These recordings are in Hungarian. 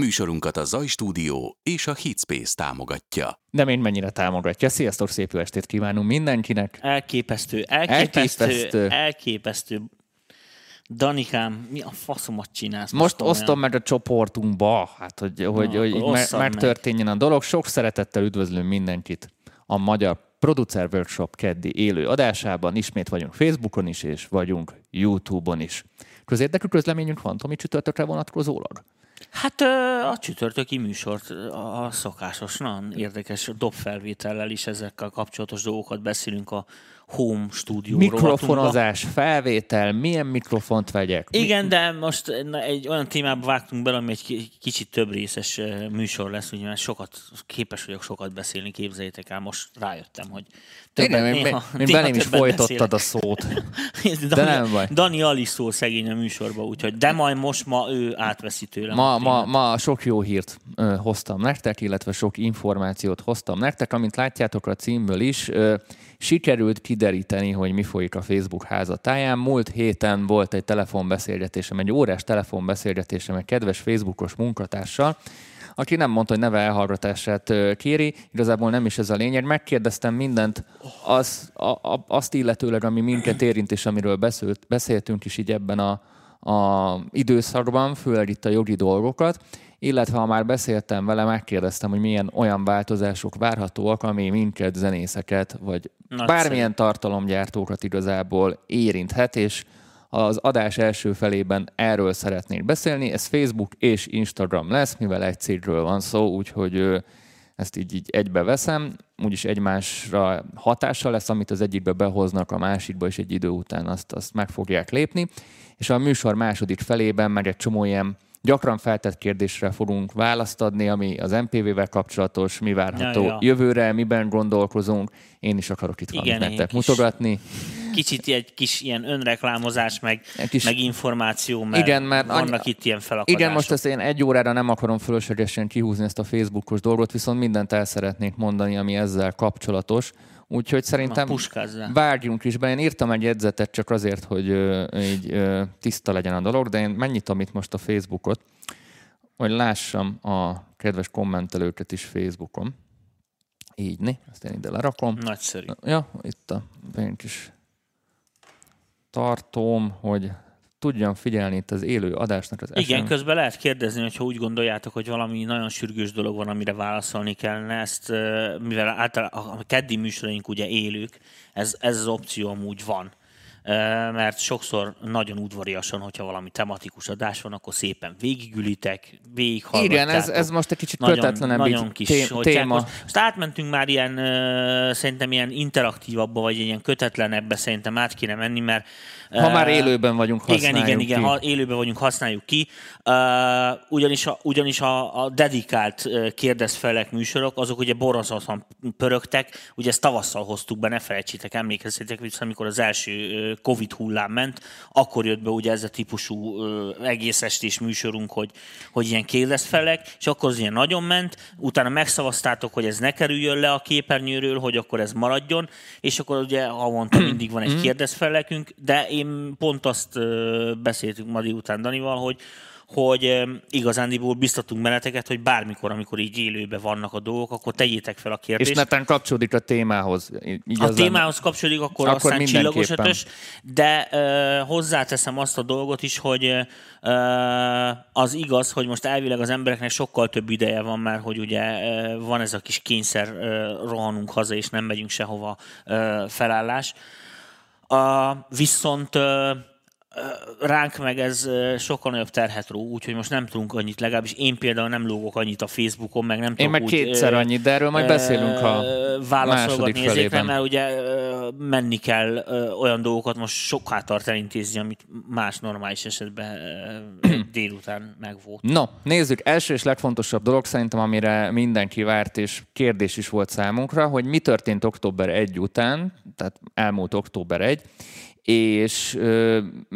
Műsorunkat a Zaj Stúdió és a Hitspace támogatja. De én mennyire támogatja. Sziasztok, szép jó estét kívánunk mindenkinek. Elképesztő, elképesztő, elképesztő. elképesztő. Danikám, mi a faszomat csinálsz? Most, most osztom meg a csoportunkba, hát hogy, Na, hogy, hogy me- megtörténjen meg. a dolog. Sok szeretettel üdvözlünk mindenkit a Magyar Producer Workshop keddi élő adásában. Ismét vagyunk Facebookon is, és vagyunk YouTube-on is. Közérdekű közleményünk van, Tomi csütörtökre vonatkozólag? Hát a csütörtöki műsort a szokásosnan érdekes dobfelvétellel is ezekkel kapcsolatos dolgokat beszélünk a home stúdió Mikrofonozás, felvétel, milyen mikrofont vegyek? Igen, Mi... de most egy olyan témába vágtunk bele, ami egy kicsit több részes műsor lesz, ugye, mert sokat, képes vagyok sokat beszélni, képzeljétek el, most rájöttem, hogy többet, Igen, néha, én, belém is folytottad a szót. de Dani, nem baj. Dani alig szól szegény a műsorba, úgyhogy de majd most ma ő átveszi tőlem. Ma, ma, ma sok jó hírt ö, hoztam nektek, illetve sok információt hoztam nektek, amint látjátok a címből is. Ö, sikerült kideríteni, hogy mi folyik a Facebook házatáján. Múlt héten volt egy telefonbeszélgetésem, egy órás telefonbeszélgetésem egy kedves Facebookos munkatársal, aki nem mondta, hogy neve elhallgatását kéri, igazából nem is ez a lényeg. Megkérdeztem mindent az, a, a, azt illetőleg, ami minket érint, és amiről beszélt, beszéltünk is így ebben a, a időszakban, főleg itt a jogi dolgokat, illetve ha már beszéltem vele, megkérdeztem, hogy milyen olyan változások várhatóak, ami minket, zenészeket, vagy Nagyszerű. bármilyen tartalomgyártókat igazából érinthet, és az adás első felében erről szeretnék beszélni. Ez Facebook és Instagram lesz, mivel egy cégről van szó, úgyhogy ezt így, így egybe veszem, úgyis egymásra hatással lesz, amit az egyikbe behoznak, a másikba, és egy idő után azt, azt meg fogják lépni. És a műsor második felében meg egy csomó ilyen gyakran feltett kérdésre fogunk választ adni, ami az MPV-vel kapcsolatos, mi várható ja, ja. jövőre, miben gondolkozunk. Én is akarok itt valamit nektek mutogatni. Kicsit egy kis ilyen önreklámozás, meg, kis... meg információ, meg igen, mert vannak annyi... itt ilyen felakadások. Igen, most ezt én egy órára nem akarom fölöslegesen kihúzni ezt a Facebookos dolgot, viszont mindent el szeretnék mondani, ami ezzel kapcsolatos. Úgyhogy szerintem várjunk is be. Én írtam egy jegyzetet csak azért, hogy ö, így ö, tiszta legyen a dolog, de én megnyitom itt most a Facebookot, hogy lássam a kedves kommentelőket is Facebookon. Így, né? Ezt én ide lerakom. Nagyszerű. Ja, itt a én kis tartom, hogy tudjam figyelni itt az élő adásnak az Igen, SM... közben lehet kérdezni, hogyha úgy gondoljátok, hogy valami nagyon sürgős dolog van, amire válaszolni kellene, ezt, mivel általában a keddi műsoraink ugye élők, ez, ez az opció amúgy van mert sokszor nagyon udvariasan, hogyha valami tematikus adás van, akkor szépen végigülitek, végighallgatjátok. Igen, ez, ez most egy kicsit nagyon, kötetlenebb nagyon kis té- téma. Most, most átmentünk már ilyen, szerintem ilyen interaktívabbba, vagy ilyen kötetlenebbe szerintem át kéne menni, mert ha már élőben vagyunk, használjuk Igen, igen, igen, ki. ha élőben vagyunk, használjuk ki. Uh, ugyanis a, ugyanis a, a dedikált uh, kérdezfelek műsorok, azok ugye borzasztóan pörögtek, ugye ezt tavasszal hoztuk be, ne felejtsétek, emlékezzetek vissza, amikor az első Covid hullám ment, akkor jött be ugye ez a típusú egész estés műsorunk, hogy, hogy ilyen kérdezfelek, és akkor az ilyen nagyon ment, utána megszavaztátok, hogy ez ne kerüljön le a képernyőről, hogy akkor ez maradjon, és akkor ugye havonta mindig van egy kérdezfelekünk, de én pont azt beszéltünk ma után Danival, hogy, hogy igazándiból biztatunk meneteket, hogy bármikor, amikor így élőben vannak a dolgok, akkor tegyétek fel a kérdést. És netán kapcsolódik a témához. Így a témához kapcsolódik, akkor, akkor aztán csillagos ötös, de uh, hozzáteszem azt a dolgot is, hogy uh, az igaz, hogy most elvileg az embereknek sokkal több ideje van már, hogy ugye uh, van ez a kis kényszer, uh, rohanunk haza, és nem megyünk sehova uh, felállás. Viszont ránk meg ez sokkal nagyobb terhet ró, úgyhogy most nem tudunk annyit, legalábbis én például nem lógok annyit a Facebookon, meg nem Én meg úgy, kétszer annyit, de erről majd beszélünk a válaszolgatni ezekre, mert ugye menni kell olyan dolgokat most sokkal tart elintézni, amit más normális esetben délután megvolt. No, nézzük, első és legfontosabb dolog szerintem, amire mindenki várt, és kérdés is volt számunkra, hogy mi történt október 1 után, tehát elmúlt október 1, és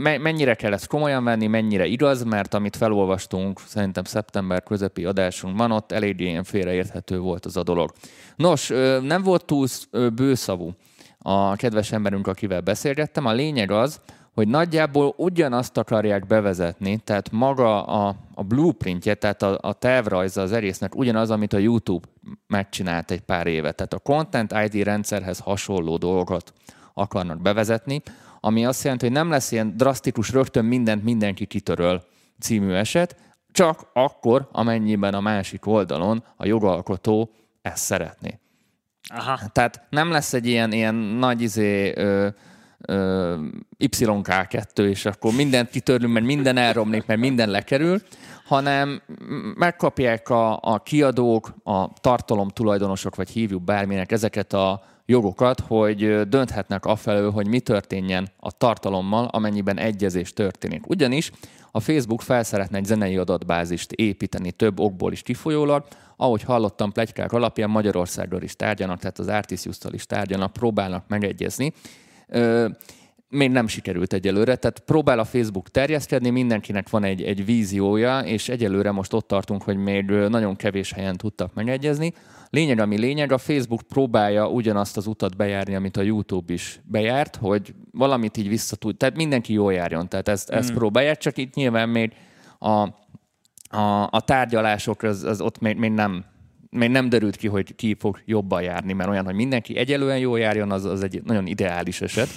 mennyire kell ezt komolyan venni, mennyire igaz, mert amit felolvastunk, szerintem szeptember közepi adásunkban, ott eléggé ilyen félreérthető volt az a dolog. Nos, nem volt túl bőszavú a kedves emberünk, akivel beszélgettem. A lényeg az, hogy nagyjából ugyanazt akarják bevezetni, tehát maga a, a blueprintje, tehát a, a tervrajza az erésznek ugyanaz, amit a YouTube megcsinált egy pár éve. Tehát a Content ID rendszerhez hasonló dolgot akarnak bevezetni, ami azt jelenti, hogy nem lesz ilyen drasztikus, rögtön mindent mindenki kitöröl című eset, csak akkor, amennyiben a másik oldalon a jogalkotó ezt szeretné. Aha. Tehát nem lesz egy ilyen, ilyen nagy izé, ö, ö, YK2, és akkor mindent kitörlünk, mert minden elromlik, mert minden lekerül, hanem megkapják a, a kiadók, a tartalom tulajdonosok, vagy hívjuk bárminek ezeket a jogokat, hogy dönthetnek afelől, hogy mi történjen a tartalommal, amennyiben egyezés történik. Ugyanis a Facebook fel szeretne egy zenei adatbázist építeni több okból is kifolyólag, ahogy hallottam plegykák alapján Magyarországról is tárgyanak, tehát az Artisius-tal is tárgyanak, próbálnak megegyezni. Ö, még nem sikerült egyelőre, tehát próbál a Facebook terjeszkedni, mindenkinek van egy, egy víziója, és egyelőre most ott tartunk, hogy még nagyon kevés helyen tudtak megegyezni. Lényeg, ami lényeg, a Facebook próbálja ugyanazt az utat bejárni, amit a YouTube is bejárt, hogy valamit így visszatud, tehát mindenki jól járjon, tehát ezt, ezt mm. próbálják, csak itt nyilván még a, a, a tárgyalások, az, az ott még, még nem még nem derült ki, hogy ki fog jobban járni, mert olyan, hogy mindenki egyelően jól járjon, az, az egy nagyon ideális eset.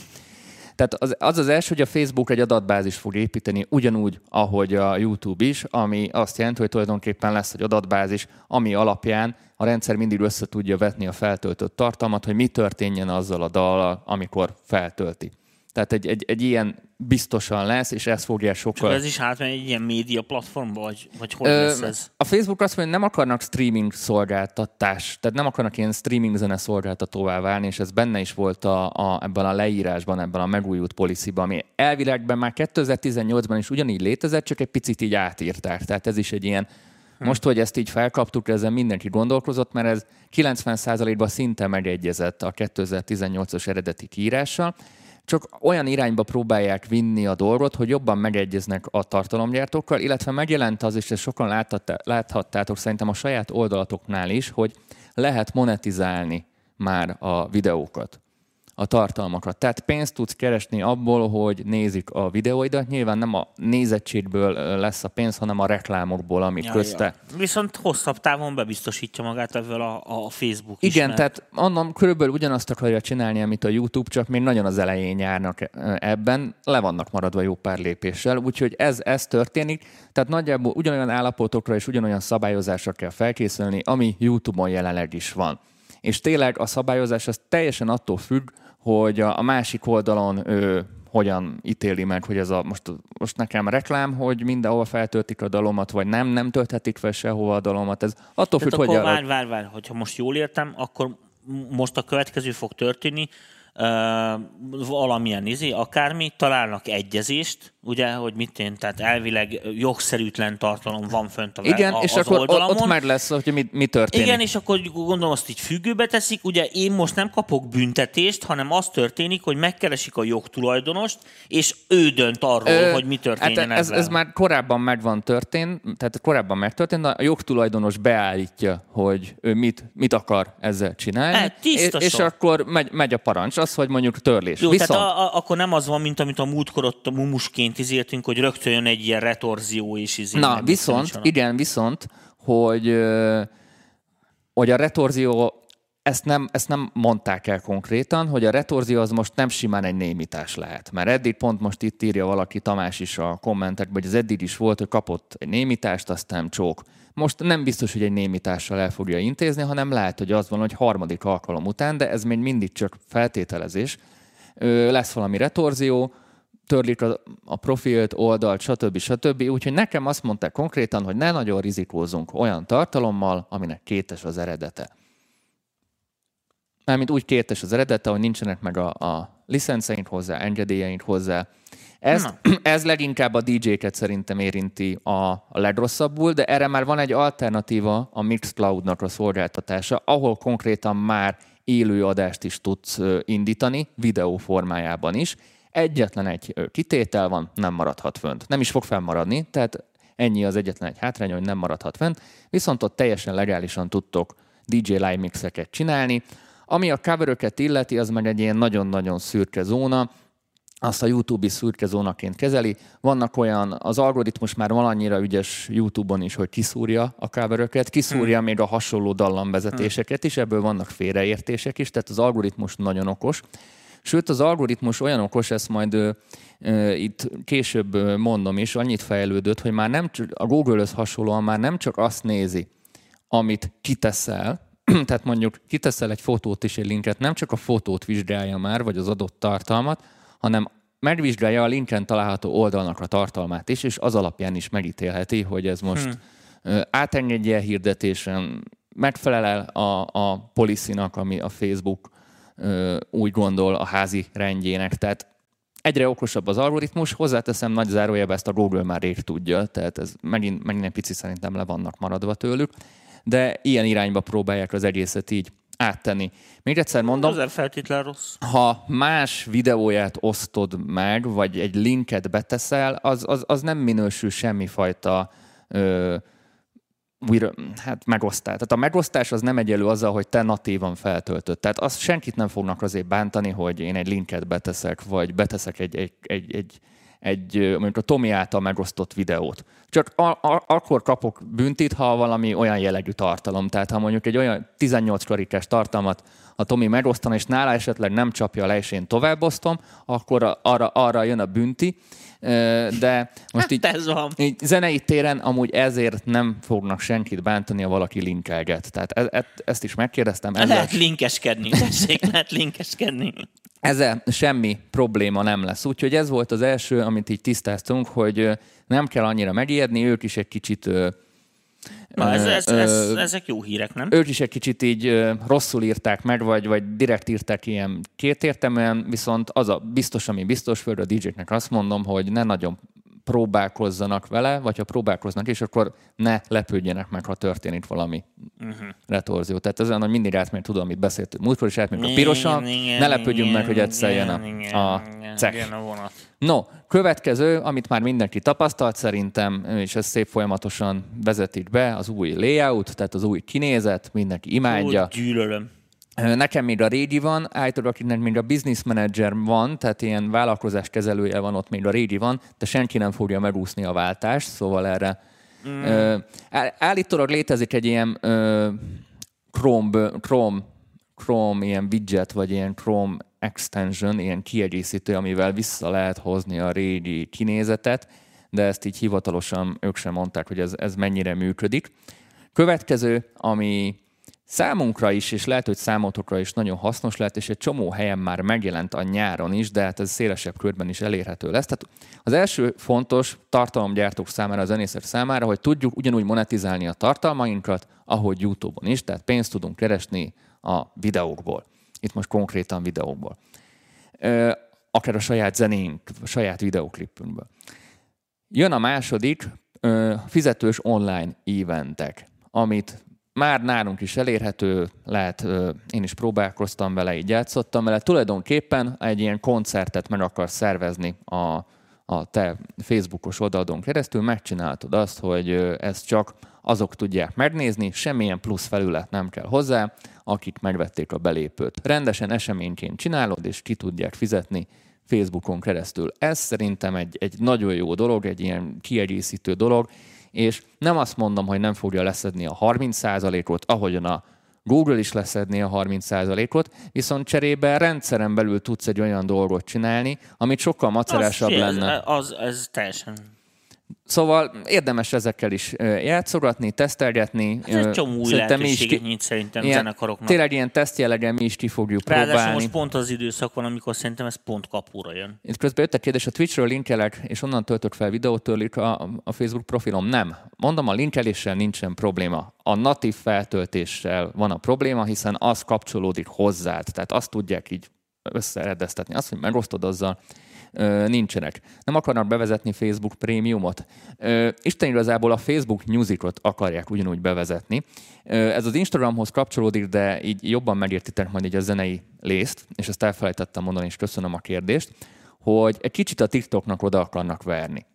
Tehát az, az az első, hogy a Facebook egy adatbázis fog építeni ugyanúgy, ahogy a YouTube is, ami azt jelenti, hogy tulajdonképpen lesz egy adatbázis, ami alapján a rendszer mindig össze tudja vetni a feltöltött tartalmat, hogy mi történjen azzal a dallal, amikor feltölti. Tehát egy, egy, egy ilyen biztosan lesz, és ez fogja sokkal... Csak ez is átmegy egy ilyen média platformba, vagy, vagy hogy Ö, lesz ez? A Facebook azt mondja, hogy nem akarnak streaming szolgáltatás, tehát nem akarnak ilyen streaming zene szolgáltatóvá válni, és ez benne is volt a, a, ebben a leírásban, ebben a megújult policy ami elvilegben már 2018-ban is ugyanígy létezett, csak egy picit így átírták. Tehát ez is egy ilyen hm. most, hogy ezt így felkaptuk, ezen mindenki gondolkozott, mert ez 90%-ban szinte megegyezett a 2018-as eredeti kiírással, csak olyan irányba próbálják vinni a dolgot, hogy jobban megegyeznek a tartalomgyártókkal, illetve megjelent az, és ezt sokan láthattátok szerintem a saját oldalatoknál is, hogy lehet monetizálni már a videókat a tartalmakat. Tehát pénzt tudsz keresni abból, hogy nézik a videóidat. Nyilván nem a nézettségből lesz a pénz, hanem a reklámokból, amik ja, közte. Ja. Viszont hosszabb távon bebiztosítja magát ebből a, a Facebook is. Igen, mert... tehát annak körülbelül ugyanazt akarja csinálni, amit a YouTube, csak még nagyon az elején járnak ebben. Le vannak maradva jó pár lépéssel, úgyhogy ez, ez történik. Tehát nagyjából ugyanolyan állapotokra és ugyanolyan szabályozásra kell felkészülni, ami YouTube-on jelenleg is van. És tényleg a szabályozás az teljesen attól függ, hogy a, a másik oldalon ő hogyan ítéli meg, hogy ez a, most, most nekem reklám, hogy mindenhol feltöltik a dalomat, vagy nem, nem tölthetik fel sehova a dalomat. Ez attól függ, hogy... Várj, várj, várj, hogyha most jól értem, akkor most a következő fog történni, uh, valamilyen izé, akármi, találnak egyezést, ugye, hogy mit én, tehát elvileg jogszerűtlen tartalom van fönt a Igen, a, és akkor oldalamon. ott már lesz, hogy mi, mi történik. Igen, és akkor gondolom azt így függőbe teszik, ugye én most nem kapok büntetést, hanem az történik, hogy megkeresik a jogtulajdonost, és ő dönt arról, Ö, hogy mi történjen hát ez, ezzel. ez már korábban megvan történt, tehát korábban megtörtént, a jogtulajdonos beállítja, hogy ő mit, mit akar ezzel csinálni, hát, és, és akkor megy, megy a parancs, az, hogy mondjuk törlés. Jó, Viszont... tehát a, a, akkor nem az van, mint amit a múltkor ott mumusként megint izéltünk, hogy rögtön jön egy ilyen retorzió is. Izé, Na, viszont, igen, viszont, hogy, hogy a retorzió ezt nem, ezt nem mondták el konkrétan, hogy a retorzió az most nem simán egy némítás lehet. Mert eddig pont most itt írja valaki, Tamás is a kommentekben, hogy az eddig is volt, hogy kapott egy némítást, aztán csók. Most nem biztos, hogy egy némítással el fogja intézni, hanem lehet, hogy az van, hogy harmadik alkalom után, de ez még mindig csak feltételezés. Lesz valami retorzió, törlik a, a profilt, oldalt, stb. stb. Úgyhogy nekem azt mondták konkrétan, hogy ne nagyon rizikózunk olyan tartalommal, aminek kétes az eredete. Mármint úgy kétes az eredete, hogy nincsenek meg a, a licenceink hozzá, engedélyeink hozzá. Ez, ez leginkább a DJ-ket szerintem érinti a, a legrosszabbul, de erre már van egy alternatíva a Mixcloud-nak a szolgáltatása, ahol konkrétan már élő adást is tudsz indítani, videó formájában is, Egyetlen egy kitétel van, nem maradhat fönt. Nem is fog fennmaradni, tehát ennyi az egyetlen egy hátrány, hogy nem maradhat fent, viszont ott teljesen legálisan tudtok DJ live mixeket csinálni. Ami a coveröket illeti, az meg egy ilyen nagyon-nagyon szürke zóna, azt a YouTube is szürke zónaként kezeli. Vannak olyan, az algoritmus már van annyira ügyes YouTube-on is, hogy kiszúrja a coveröket, kiszúrja hmm. még a hasonló dallamvezetéseket is, ebből vannak félreértések is, tehát az algoritmus nagyon okos. Sőt, az algoritmus olyan okos, ezt majd ö, ö, itt később mondom is, annyit fejlődött, hogy már nem a Google-höz hasonlóan már nem csak azt nézi, amit kiteszel, tehát mondjuk kiteszel egy fotót és egy linket, nem csak a fotót vizsgálja már, vagy az adott tartalmat, hanem megvizsgálja a linken található oldalnak a tartalmát is, és az alapján is megítélheti, hogy ez most hmm. átengedje hirdetésen, megfelel a, a policy-nak, ami a Facebook úgy gondol a házi rendjének. Tehát egyre okosabb az algoritmus, hozzáteszem nagy zárójelbe ezt a Google már rég tudja, tehát ez megint, megint egy picit szerintem le vannak maradva tőlük, de ilyen irányba próbálják az egészet így áttenni. Még egyszer mondom, rossz. ha más videóját osztod meg, vagy egy linket beteszel, az, az, az nem minősül semmifajta ö, újra, hát megosztás. Tehát a megosztás az nem egyelő azzal, hogy te natívan feltöltött. Tehát azt senkit nem fognak azért bántani, hogy én egy linket beteszek, vagy beteszek egy, egy, egy, egy, egy mondjuk a Tomi által megosztott videót. Csak a, a, akkor kapok büntit, ha valami olyan jellegű tartalom. Tehát ha mondjuk egy olyan 18 karikás tartalmat a Tomi megosztana, és nála esetleg nem csapja le, és én továbbosztom, akkor arra, arra jön a bünti. De most hát így, ez van. így zenei téren amúgy ezért nem fognak senkit bántani, ha valaki linkelget. Tehát e, e, ezt is megkérdeztem. Ezzel... Lehet linkeskedni, tessék, lehet linkeskedni. Ezzel semmi probléma nem lesz. Úgyhogy ez volt az első, amit így tisztáztunk, hogy nem kell annyira megijedni, ők is egy kicsit Na, ez, ez, ez, ezek jó hírek, nem? Ők is egy kicsit így rosszul írták meg, vagy, vagy direkt írták ilyen kétértelműen, viszont az a biztos, ami biztos, föl a DJ-knek azt mondom, hogy ne nagyon próbálkozzanak vele, vagy ha próbálkoznak és akkor ne lepődjenek meg, ha történik valami uh-huh. retorzió. Tehát ez olyan, hogy mindig átmegy, tudom, amit beszéltünk. Múltkor is átmegy a pirosan, ne lepődjünk meg, hogy egyszer a, a cek. No, következő, amit már mindenki tapasztalt szerintem, és ez szép folyamatosan vezetik be, az új layout, tehát az új kinézet, mindenki imádja. Úgy gyűlölöm. Nekem még a régi van, állítólag akinek még a business manager van, tehát ilyen vállalkozás kezelője van, ott még a régi van, de senki nem fogja megúszni a váltást, szóval erre mm. állítólag létezik egy ilyen Chrome, Chrome, Chrome ilyen widget, vagy ilyen Chrome extension, ilyen kiegészítő, amivel vissza lehet hozni a régi kinézetet, de ezt így hivatalosan ők sem mondták, hogy ez, ez mennyire működik. Következő, ami Számunkra is, és lehet, hogy számotokra is nagyon hasznos lehet, és egy csomó helyen már megjelent a nyáron is, de hát ez szélesebb körben is elérhető lesz. Tehát az első fontos tartalomgyártók számára, a zenészek számára, hogy tudjuk ugyanúgy monetizálni a tartalmainkat, ahogy YouTube-on is, tehát pénzt tudunk keresni a videókból. Itt most konkrétan videókból. Akár a saját zenénk, a saját videoklipünkből. Jön a második, fizetős online eventek, amit már nálunk is elérhető, lehet, én is próbálkoztam vele, így játszottam vele. Tulajdonképpen egy ilyen koncertet meg akar szervezni a, a te Facebookos oldalon keresztül, megcsináltad azt, hogy ezt csak azok tudják megnézni, semmilyen plusz felület nem kell hozzá, akik megvették a belépőt. Rendesen eseményként csinálod, és ki tudják fizetni Facebookon keresztül. Ez szerintem egy, egy nagyon jó dolog, egy ilyen kiegészítő dolog, és nem azt mondom, hogy nem fogja leszedni a 30%-ot, ahogyan a Google is leszedni a 30%-ot, viszont cserébe rendszeren belül tudsz egy olyan dolgot csinálni, amit sokkal macerásabb az, lenne. Az, az, ez teljesen Szóval érdemes ezekkel is játszogatni, tesztelgetni. Ez egy csomó új lehetőséget nyit szerintem ilyen, zenekaroknak. Tényleg ilyen tesztjelegen mi is ki fogjuk Ráadásul próbálni. most pont az időszak van, amikor szerintem ez pont kapura jön. Itt közben jött a kérdés, a Twitchről linkelek, és onnan töltök fel videót, törlik a, a Facebook profilom. Nem. Mondom, a linkeléssel nincsen probléma. A natív feltöltéssel van a probléma, hiszen az kapcsolódik hozzád. Tehát azt tudják így összeredeztetni. Azt, hogy megosztod azzal, nincsenek. Nem akarnak bevezetni Facebook prémiumot. Isten igazából a Facebook Musicot akarják ugyanúgy bevezetni. Ez az Instagramhoz kapcsolódik, de így jobban megértitek majd így a zenei lészt, és ezt elfelejtettem mondani, és köszönöm a kérdést, hogy egy kicsit a TikToknak oda akarnak verni.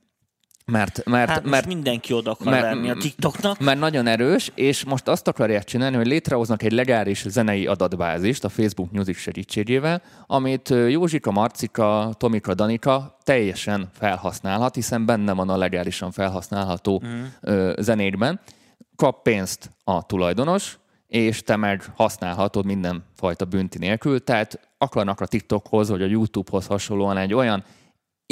Mert, mert, Hát mert, mindenki oda akar mert- verni a TikToknak. mert nagyon erős, és most azt akarják csinálni, hogy létrehoznak egy legális zenei adatbázist a Facebook Music segítségével, amit Józsika, Marcika, Tomika, Danika teljesen felhasználhat, hiszen benne van a legálisan felhasználható mm. zenékben. Kap pénzt a tulajdonos, és te meg használhatod mindenfajta bünti nélkül, tehát akarnak a TikTokhoz, vagy a YouTubehoz hasonlóan egy olyan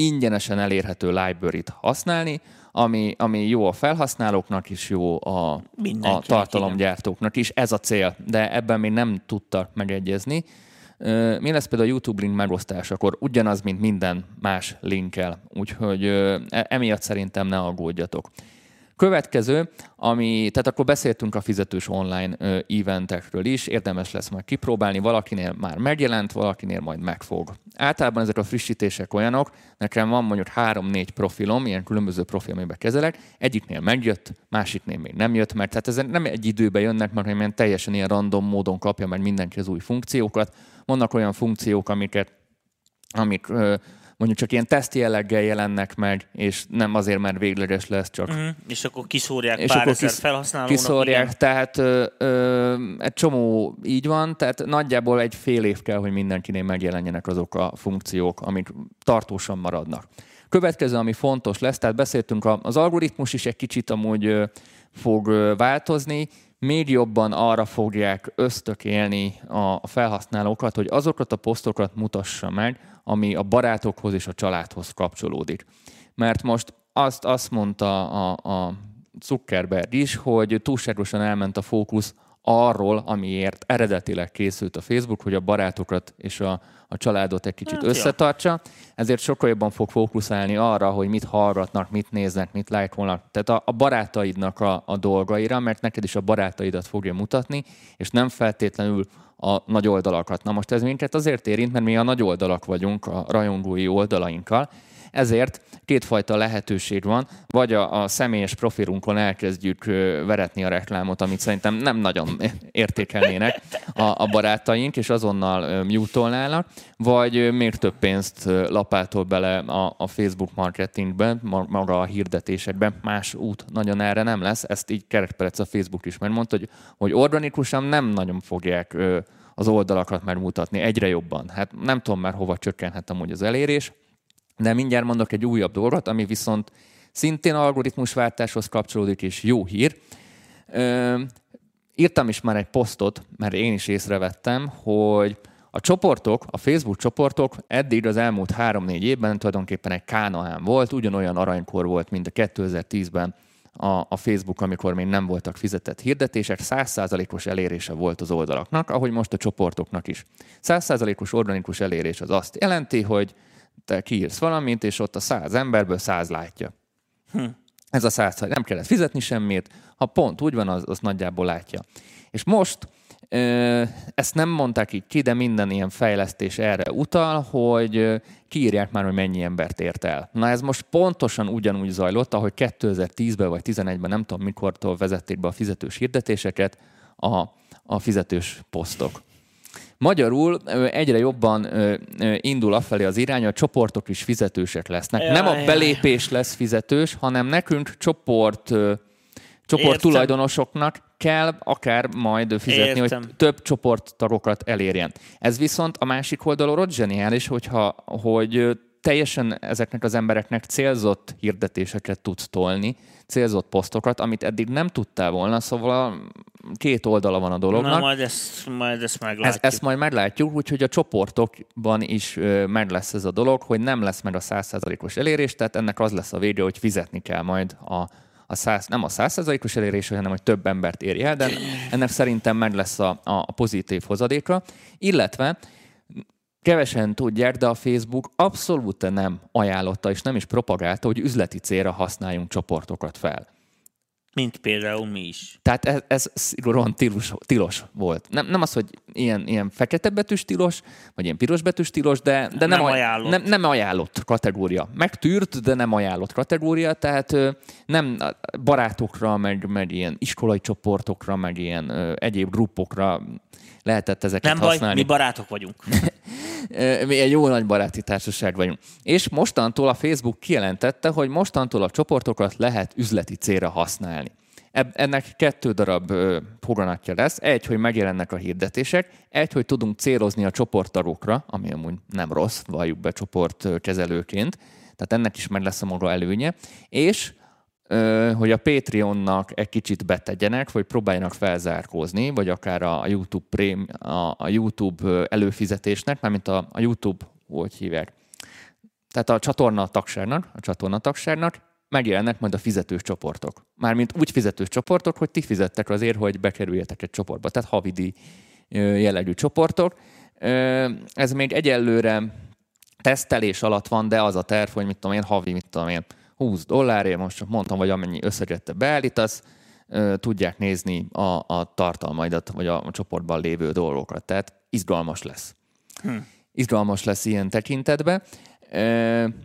ingyenesen elérhető library-t használni, ami, ami jó a felhasználóknak is, jó a, a tartalomgyártóknak is. Ez a cél, de ebben még nem tudtak megegyezni. Mi lesz például a YouTube link megosztásakor? Ugyanaz, mint minden más linkkel, úgyhogy e- emiatt szerintem ne aggódjatok. Következő, ami, tehát akkor beszéltünk a fizetős online eventekről is, érdemes lesz majd kipróbálni, valakinél már megjelent, valakinél majd megfog. Általában ezek a frissítések olyanok, nekem van mondjuk három-négy profilom, ilyen különböző profil, amiben kezelek, egyiknél megjött, másiknél még nem jött, mert tehát ezek nem egy időben jönnek, mert ilyen teljesen ilyen random módon kapja meg mindenki az új funkciókat. Vannak olyan funkciók, amiket amik mondjuk csak ilyen teszt jelleggel jelennek meg, és nem azért, mert végleges lesz, csak Mhm. És akkor kiszórják és pár akkor ezer kis- felhasználónak. kiszórják, igen. tehát ö, ö, egy csomó így van, tehát nagyjából egy fél év kell, hogy mindenkinél megjelenjenek azok a funkciók, amik tartósan maradnak. Következő, ami fontos lesz, tehát beszéltünk, az algoritmus is egy kicsit amúgy fog változni, még jobban arra fogják ösztökélni a felhasználókat, hogy azokat a posztokat mutassa meg, ami a barátokhoz és a családhoz kapcsolódik. Mert most azt, azt mondta a, a Zuckerberg is, hogy túlságosan elment a fókusz arról, amiért eredetileg készült a Facebook, hogy a barátokat és a, a családot egy kicsit Hát, ja. összetartsa, ezért sokkal jobban fog fókuszálni arra, hogy mit hallgatnak, mit néznek, mit lájkolnak, tehát a, a barátaidnak a, a dolgaira, mert neked is a barátaidat fogja mutatni, és nem feltétlenül a nagy oldalakat. Na most ez minket azért érint, mert mi a nagy oldalak vagyunk a rajongói oldalainkkal, ezért kétfajta lehetőség van, vagy a, a személyes profilunkon elkezdjük veretni a reklámot, amit szerintem nem nagyon értékelnének a, a barátaink, és azonnal ö, mute-olnának, vagy még több pénzt lapátol bele a, a Facebook marketingbe, ma- maga a hirdetésekbe. Más út nagyon erre nem lesz. Ezt így kerekperec a Facebook is megmondta, hogy, hogy organikusan nem nagyon fogják az oldalakat megmutatni egyre jobban. Hát nem tudom már hova csökkenhet amúgy az elérés, de mindjárt mondok egy újabb dolgot, ami viszont szintén algoritmusváltáshoz kapcsolódik, és jó hír. Ö, írtam is már egy posztot, mert én is észrevettem, hogy a csoportok, a Facebook csoportok eddig az elmúlt három-négy évben tulajdonképpen egy kánaán volt, ugyanolyan aranykor volt, mint a 2010-ben a, a Facebook, amikor még nem voltak fizetett hirdetések, 100%-os elérése volt az oldalaknak, ahogy most a csoportoknak is. 100%-os organikus elérés az azt jelenti, hogy te kiírsz valamit, és ott a száz emberből száz látja. Ez a száz, nem kellett fizetni semmit, ha pont úgy van, az, az nagyjából látja. És most ezt nem mondták így ki, de minden ilyen fejlesztés erre utal, hogy kiírják már, hogy mennyi embert ért el. Na ez most pontosan ugyanúgy zajlott, ahogy 2010-ben vagy 2011-ben, nem tudom mikortól vezették be a fizetős hirdetéseket, a, a fizetős posztok. Magyarul egyre jobban indul afelé az irány, hogy a csoportok is fizetősek lesznek. Jaj, Nem a belépés lesz fizetős, hanem nekünk csoport, csoport Értem. tulajdonosoknak kell akár majd fizetni, Értem. hogy több csoporttagokat elérjen. Ez viszont a másik oldalról ott zseniális, hogyha, hogy teljesen ezeknek az embereknek célzott hirdetéseket tudsz tolni, célzott posztokat, amit eddig nem tudtál volna, szóval két oldala van a dolognak. Na, majd ezt, majd ezt meglátjuk. Ez, ezt majd meglátjuk, úgyhogy a csoportokban is meg lesz ez a dolog, hogy nem lesz meg a 100%-os elérés, tehát ennek az lesz a vége, hogy fizetni kell majd a, a 100, nem a 100%-os elérés, hanem hogy több embert érj el, de ennek szerintem meg lesz a, a pozitív hozadéka, illetve kevesen tudják, de a Facebook abszolút nem ajánlotta és nem is propagálta, hogy üzleti célra használjunk csoportokat fel. Mint például mi is. Tehát ez, ez szigorúan tilos, tilos volt. Nem, nem az, hogy ilyen, ilyen fekete betűs tilos, vagy ilyen piros betűs tilos, de, de nem, Nem aj- ajánlott. Nem, nem ajánlott kategória. Megtűrt, de nem ajánlott kategória, tehát nem barátokra, meg, meg ilyen iskolai csoportokra, meg ilyen egyéb gruppokra lehetett ezeket Nem baj, használni. mi barátok vagyunk. Mi egy jó nagy baráti társaság vagyunk. És mostantól a Facebook kijelentette, hogy mostantól a csoportokat lehet üzleti célra használni. Ennek kettő darab foganatja lesz. Egy, hogy megjelennek a hirdetések, egy, hogy tudunk célozni a csoporttagokra, ami amúgy nem rossz, valljuk be csoportkezelőként, tehát ennek is meg lesz a maga előnye, és hogy a Patreonnak egy kicsit betegyenek, vagy próbáljanak felzárkózni, vagy akár a YouTube, prém, a, a YouTube előfizetésnek, mármint a, a YouTube, hogy hívják, tehát a csatorna tagságnak, a csatorna tagságnak megjelennek majd a fizetős csoportok. Mármint úgy fizetős csoportok, hogy ti fizettek azért, hogy bekerüljetek egy csoportba, tehát havidi jellegű csoportok. Ez még egyelőre tesztelés alatt van, de az a terv, hogy mit tudom én, havi, mit tudom én, 20 dollárért, most csak mondtam, hogy amennyi összeget te beállítasz, tudják nézni a, a tartalmaidat, vagy a, a csoportban lévő dolgokat. Tehát izgalmas lesz. Hm. Izgalmas lesz ilyen tekintetben.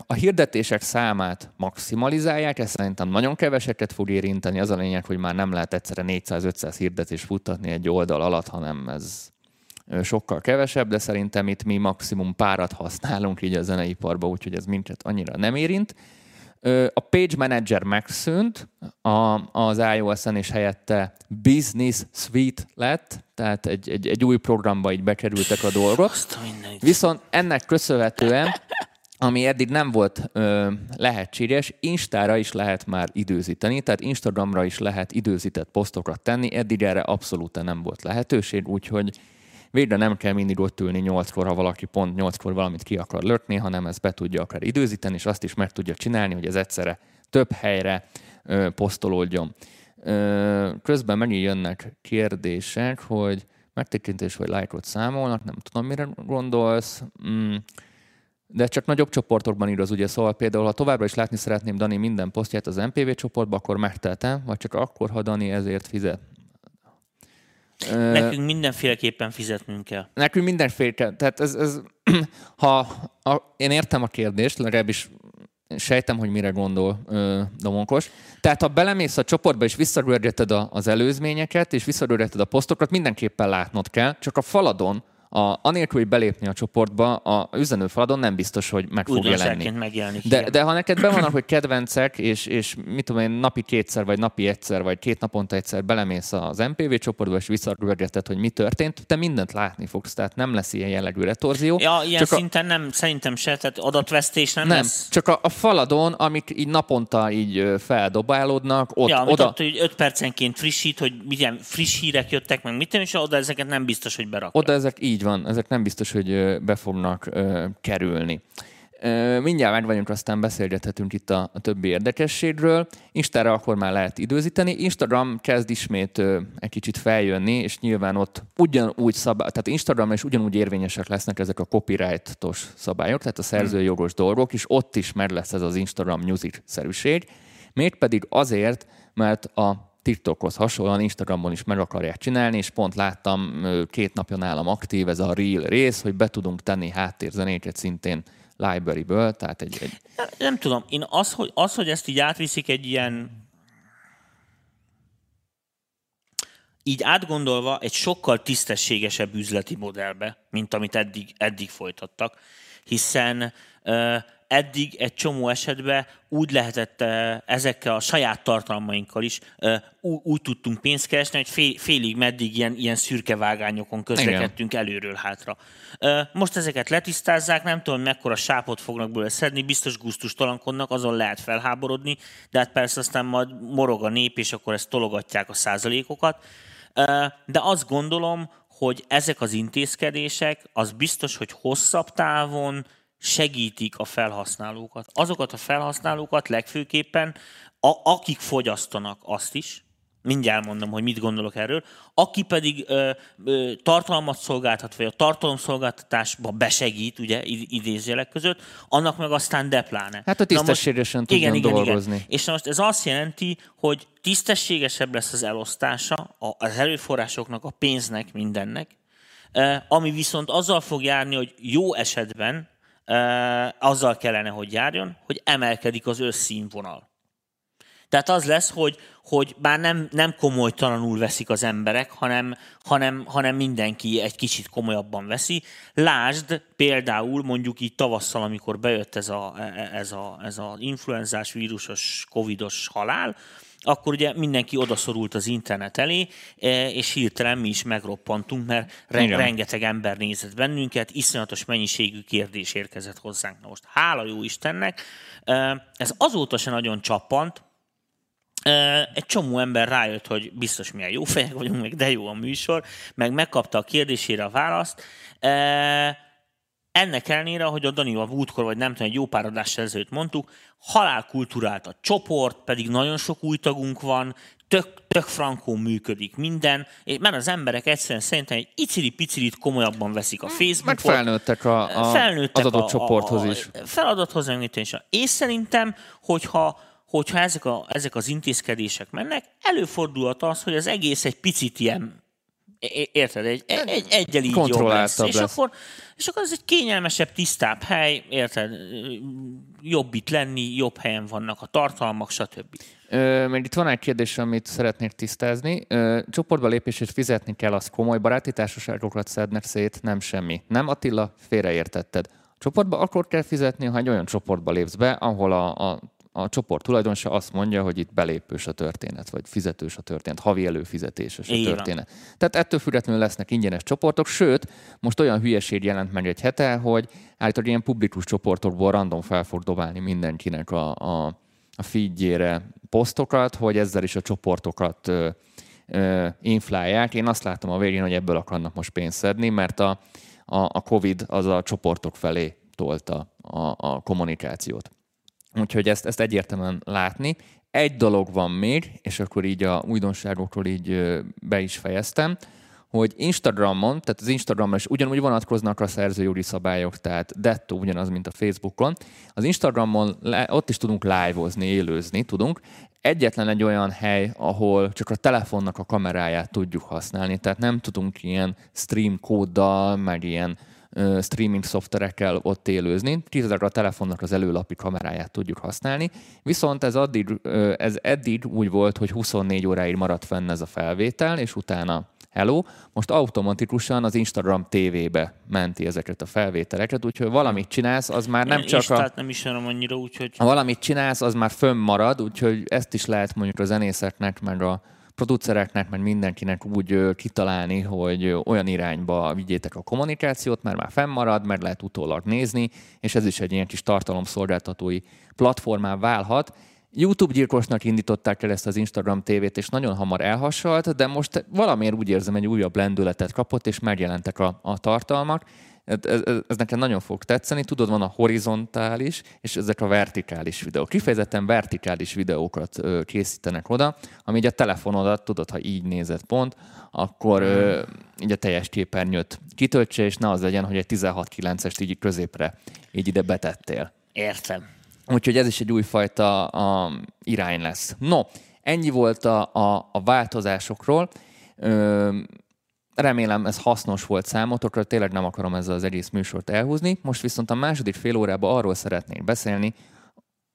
A hirdetések számát maximalizálják, ez szerintem nagyon keveseket fog érinteni. Az a lényeg, hogy már nem lehet egyszerre 400-500 hirdetést futtatni egy oldal alatt, hanem ez sokkal kevesebb, de szerintem itt mi maximum párat használunk így a zeneiparban, úgyhogy ez minket annyira nem érint. A Page Manager megszűnt az iOS-en, és helyette Business Suite lett, tehát egy, egy, egy új programba így bekerültek a dolgok. Viszont ennek köszönhetően ami eddig nem volt ö, lehetséges, Instára is lehet már időzíteni, tehát Instagramra is lehet időzített posztokat tenni, eddig erre abszolút nem volt lehetőség, úgyhogy végre nem kell mindig ott ülni nyolckor, ha valaki pont nyolckor valamit ki akar lökni, hanem ezt be tudja akár időzíteni, és azt is meg tudja csinálni, hogy ez egyszerre több helyre ö, posztolódjon. Ö, közben megint jönnek kérdések, hogy megtekintés vagy lájkot számolnak, nem tudom, mire gondolsz. Mm de csak nagyobb csoportokban igaz, ugye, szóval például, ha továbbra is látni szeretném Dani minden posztját az MPV csoportba, akkor megteltem, vagy csak akkor, ha Dani ezért fizet. Nekünk mindenféleképpen fizetnünk kell. Nekünk mindenféle, tehát ez, ez ha a, én értem a kérdést, legalábbis sejtem, hogy mire gondol ö, Domonkos. Tehát ha belemész a csoportba és visszagörgeted az előzményeket, és visszagörgeted a posztokat, mindenképpen látnod kell, csak a faladon a, anélkül, hogy belépni a csoportba, a üzenőfaladon nem biztos, hogy meg fog jelenni. megjelenik. De, de ha neked be vannak, hogy kedvencek, és, és mit tudom én, napi kétszer, vagy napi egyszer, vagy két naponta egyszer belemész az MPV csoportba, és visszarögeted, hogy mi történt, te mindent látni fogsz, tehát nem lesz ilyen jellegű retorzió. Ja, ilyen csak szinten a... nem, szerintem se, tehát adatvesztés nem, nem lesz. csak a, a faladon, amik így naponta így feldobálódnak, ott, ja, oda... Ott, hogy 5 percenként frissít, hogy milyen friss hírek jöttek meg, mit és oda ezeket nem biztos, hogy berakják. Oda ezek így így van, ezek nem biztos, hogy be fognak kerülni. Mindjárt meg vagyunk, aztán beszélgethetünk itt a, a többi érdekességről. Instára akkor már lehet időzíteni. Instagram kezd ismét egy kicsit feljönni, és nyilván ott ugyanúgy szabály, tehát Instagram is ugyanúgy érvényesek lesznek ezek a copyright-os szabályok, tehát a szerzőjogos dolgok, és ott is meg lesz ez az Instagram music-szerűség. Mégpedig azért, mert a TikTokhoz hasonlóan Instagramon is meg akarják csinálni, és pont láttam két napja nálam aktív ez a Reel rész, hogy be tudunk tenni háttérzenéket szintén library-ből, tehát egy... egy... Nem, tudom, én az hogy, az, hogy ezt így átviszik egy ilyen így átgondolva egy sokkal tisztességesebb üzleti modellbe, mint amit eddig, eddig folytattak, hiszen eddig egy csomó esetben úgy lehetett ezekkel a saját tartalmainkkal is úgy, tudtunk pénzt keresni, hogy fél, félig meddig ilyen, ilyen szürke vágányokon közlekedtünk Igen. előről hátra. Most ezeket letisztázzák, nem tudom, mekkora sápot fognak belőle szedni, biztos gusztustalankodnak, azon lehet felháborodni, de hát persze aztán majd morog a nép, és akkor ezt tologatják a százalékokat. De azt gondolom, hogy ezek az intézkedések, az biztos, hogy hosszabb távon segítik a felhasználókat. Azokat a felhasználókat legfőképpen, a, akik fogyasztanak azt is, mindjárt mondom, hogy mit gondolok erről, aki pedig ö, ö, tartalmat szolgáltat, vagy a tartalomszolgáltatásba besegít, ugye idézjelek között, annak meg aztán depláne. Hát a tisztességesen tudjon igen, dolgozni. Igen. És most ez azt jelenti, hogy tisztességesebb lesz az elosztása az erőforrásoknak, a pénznek, mindennek, ami viszont azzal fog járni, hogy jó esetben azzal kellene, hogy járjon, hogy emelkedik az összszínvonal. Tehát az lesz, hogy, hogy bár nem, nem komolytalanul veszik az emberek, hanem, hanem, hanem mindenki egy kicsit komolyabban veszi. Lásd például mondjuk így tavasszal, amikor bejött ez a, ez a, ez a influenzás, vírusos, covidos halál, akkor ugye mindenki odaszorult az internet elé, e, és hirtelen mi is megroppantunk, mert Igen. rengeteg ember nézett bennünket, iszonyatos mennyiségű kérdés érkezett hozzánk. Na most hála jó Istennek, e, ez azóta se nagyon csappant, e, egy csomó ember rájött, hogy biztos milyen jó fejek vagyunk, meg de jó a műsor, meg megkapta a kérdésére a választ. Ennek ellenére, hogy a Danival múltkor, vagy nem tudom, egy jó pár adással ezelőtt mondtuk, halálkultúrált a csoport, pedig nagyon sok új tagunk van, tök, tök frankó működik minden, mert az emberek egyszerűen szerintem egy icili-picilit komolyabban veszik a hm, Facebookot. Meg felnőttek, a, a, felnőttek az adott a, csoporthoz is. Feladathoz is. És szerintem, hogyha hogyha ezek, a, ezek az intézkedések mennek, előfordulhat az, hogy az egész egy picit ilyen Érted? Egy, egy, egyel így jobb lesz. lesz. És akkor, és akkor ez egy kényelmesebb, tisztább hely, érted? Jobb itt lenni, jobb helyen vannak a tartalmak, stb. Ö, mert itt van egy kérdés, amit szeretnék tisztázni. Ö, csoportba lépését fizetni kell, az komoly baráti társaságokat szednek szét, nem semmi. Nem Attila, félreértetted. Csoportba akkor kell fizetni, ha egy olyan csoportba lépsz be, ahol a, a a csoport tulajdonosa azt mondja, hogy itt belépős a történet, vagy fizetős a történet, havi előfizetéses a történet. Van. Tehát ettől függetlenül lesznek ingyenes csoportok, sőt, most olyan hülyeség jelent meg egy hete, hogy állítólag ilyen publikus csoportokból random fel fog dobálni mindenkinek a, a, a feedjére posztokat, hogy ezzel is a csoportokat ö, ö, inflálják. Én azt látom a végén, hogy ebből akarnak most pénzt szedni, mert a, a, a COVID az a csoportok felé tolta a, a kommunikációt. Úgyhogy ezt, ezt egyértelműen látni. Egy dolog van még, és akkor így a újdonságokról így be is fejeztem, hogy Instagramon, tehát az Instagramon is ugyanúgy vonatkoznak a szerzőjogi szabályok, tehát dettó ugyanaz, mint a Facebookon. Az Instagramon ott is tudunk live-ozni, élőzni tudunk. Egyetlen egy olyan hely, ahol csak a telefonnak a kameráját tudjuk használni, tehát nem tudunk ilyen stream kóddal, meg ilyen streaming szoftverekkel ott élőzni, kizárólag a telefonnak az előlapi kameráját tudjuk használni, viszont ez, addig, ez eddig úgy volt, hogy 24 óráig maradt fenn ez a felvétel, és utána hello, most automatikusan az Instagram TV-be menti ezeket a felvételeket, úgyhogy valamit csinálsz, az már nem Én csak a... nem ismerem annyira, úgyhogy... Ha valamit csinálsz, az már fönnmarad, úgyhogy ezt is lehet mondjuk a zenészeknek, meg a producereknek, meg mindenkinek úgy kitalálni, hogy olyan irányba vigyétek a kommunikációt, mert már fennmarad, meg lehet utólag nézni, és ez is egy ilyen kis tartalomszolgáltatói platformá válhat. YouTube gyilkosnak indították el ezt az Instagram tévét, és nagyon hamar elhasalt, de most valamiért úgy érzem, egy újabb lendületet kapott, és megjelentek a, a tartalmak, ez, ez, ez nekem nagyon fog tetszeni. Tudod, van a horizontális, és ezek a vertikális videók. Kifejezetten vertikális videókat ö, készítenek oda, ami így a telefonodat, tudod, ha így nézed pont, akkor ö, így a teljes képernyőt kitöltse, és ne az legyen, hogy egy 16-9-est így középre így ide betettél. Értem. Úgyhogy ez is egy újfajta a, irány lesz. No, ennyi volt a, a, a változásokról. Ö, Remélem ez hasznos volt számotokra, tényleg nem akarom ezzel az egész műsort elhúzni. Most viszont a második fél órában arról szeretnék beszélni,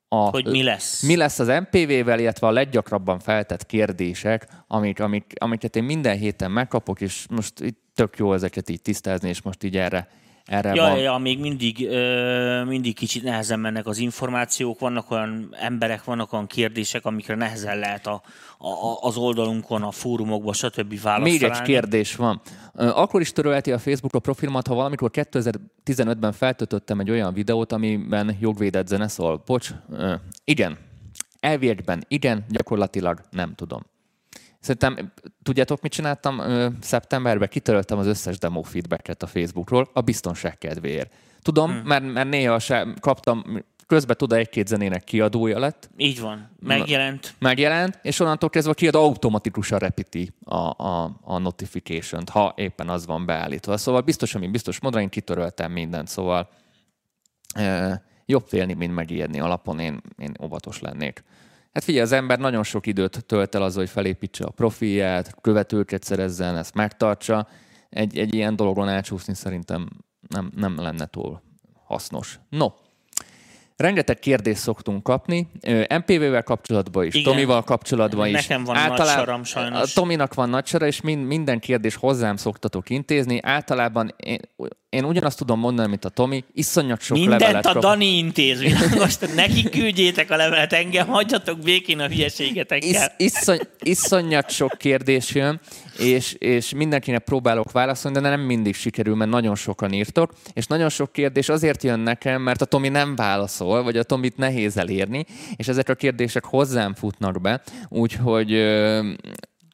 a, hogy mi lesz. Mi lesz az MPV-vel, illetve a leggyakrabban feltett kérdések, amik, amik, amiket én minden héten megkapok, és most itt tök jó ezeket így tisztázni, és most így erre erre ja, van. Ja, még mindig, mindig kicsit nehezen mennek az információk, vannak olyan emberek, vannak olyan kérdések, amikre nehezen lehet a, a, az oldalunkon, a fórumokban, stb. választ Még egy kérdés van. Akkor is törölheti a Facebook a profilmat, ha valamikor 2015-ben feltöltöttem egy olyan videót, amiben jogvédett zene szól. Bocs, igen. Elvégben igen, gyakorlatilag nem tudom. Szerintem, tudjátok, mit csináltam szeptemberben? Kitöröltem az összes demo feedbacket a Facebookról a biztonság kedvéért. Tudom, hmm. mert, mert néha se kaptam, közben tudod, egy-két zenének kiadója lett. Így van, megjelent. Megjelent, és onnantól kezdve a kiadó automatikusan repíti a, a, a notification-t, ha éppen az van beállítva. Szóval biztos, ami biztos módon én kitöröltem mindent, szóval e, jobb félni, mint megijedni alapon, én, én óvatos lennék. Hát figyelj, az ember nagyon sok időt tölt el azzal, hogy felépítse a profilját, követőket szerezzen, ezt megtartsa. Egy, egy ilyen dologon elcsúszni szerintem nem, nem lenne túl hasznos. No, Rengeteg kérdést szoktunk kapni, MPV-vel kapcsolatban is, Igen. Tomival kapcsolatban is. Nekem van nagy saram, sajnos. A Tominak van nagy sara, és mind, minden kérdés hozzám szoktatok intézni. Általában én, én ugyanazt tudom mondani, mint a Tomi, iszonyat sok Mindent levelet a kap. Dani intéz, most neki küldjétek a levelet, engem hagyjatok békén a hülyeségetekkel. Isz, iszony, iszonyat sok kérdés jön, és, és mindenkinek próbálok válaszolni, de nem mindig sikerül, mert nagyon sokan írtok, és nagyon sok kérdés azért jön nekem, mert a Tomi nem válaszol, vagy a Tomit nehéz elérni, és ezek a kérdések hozzám futnak be, úgyhogy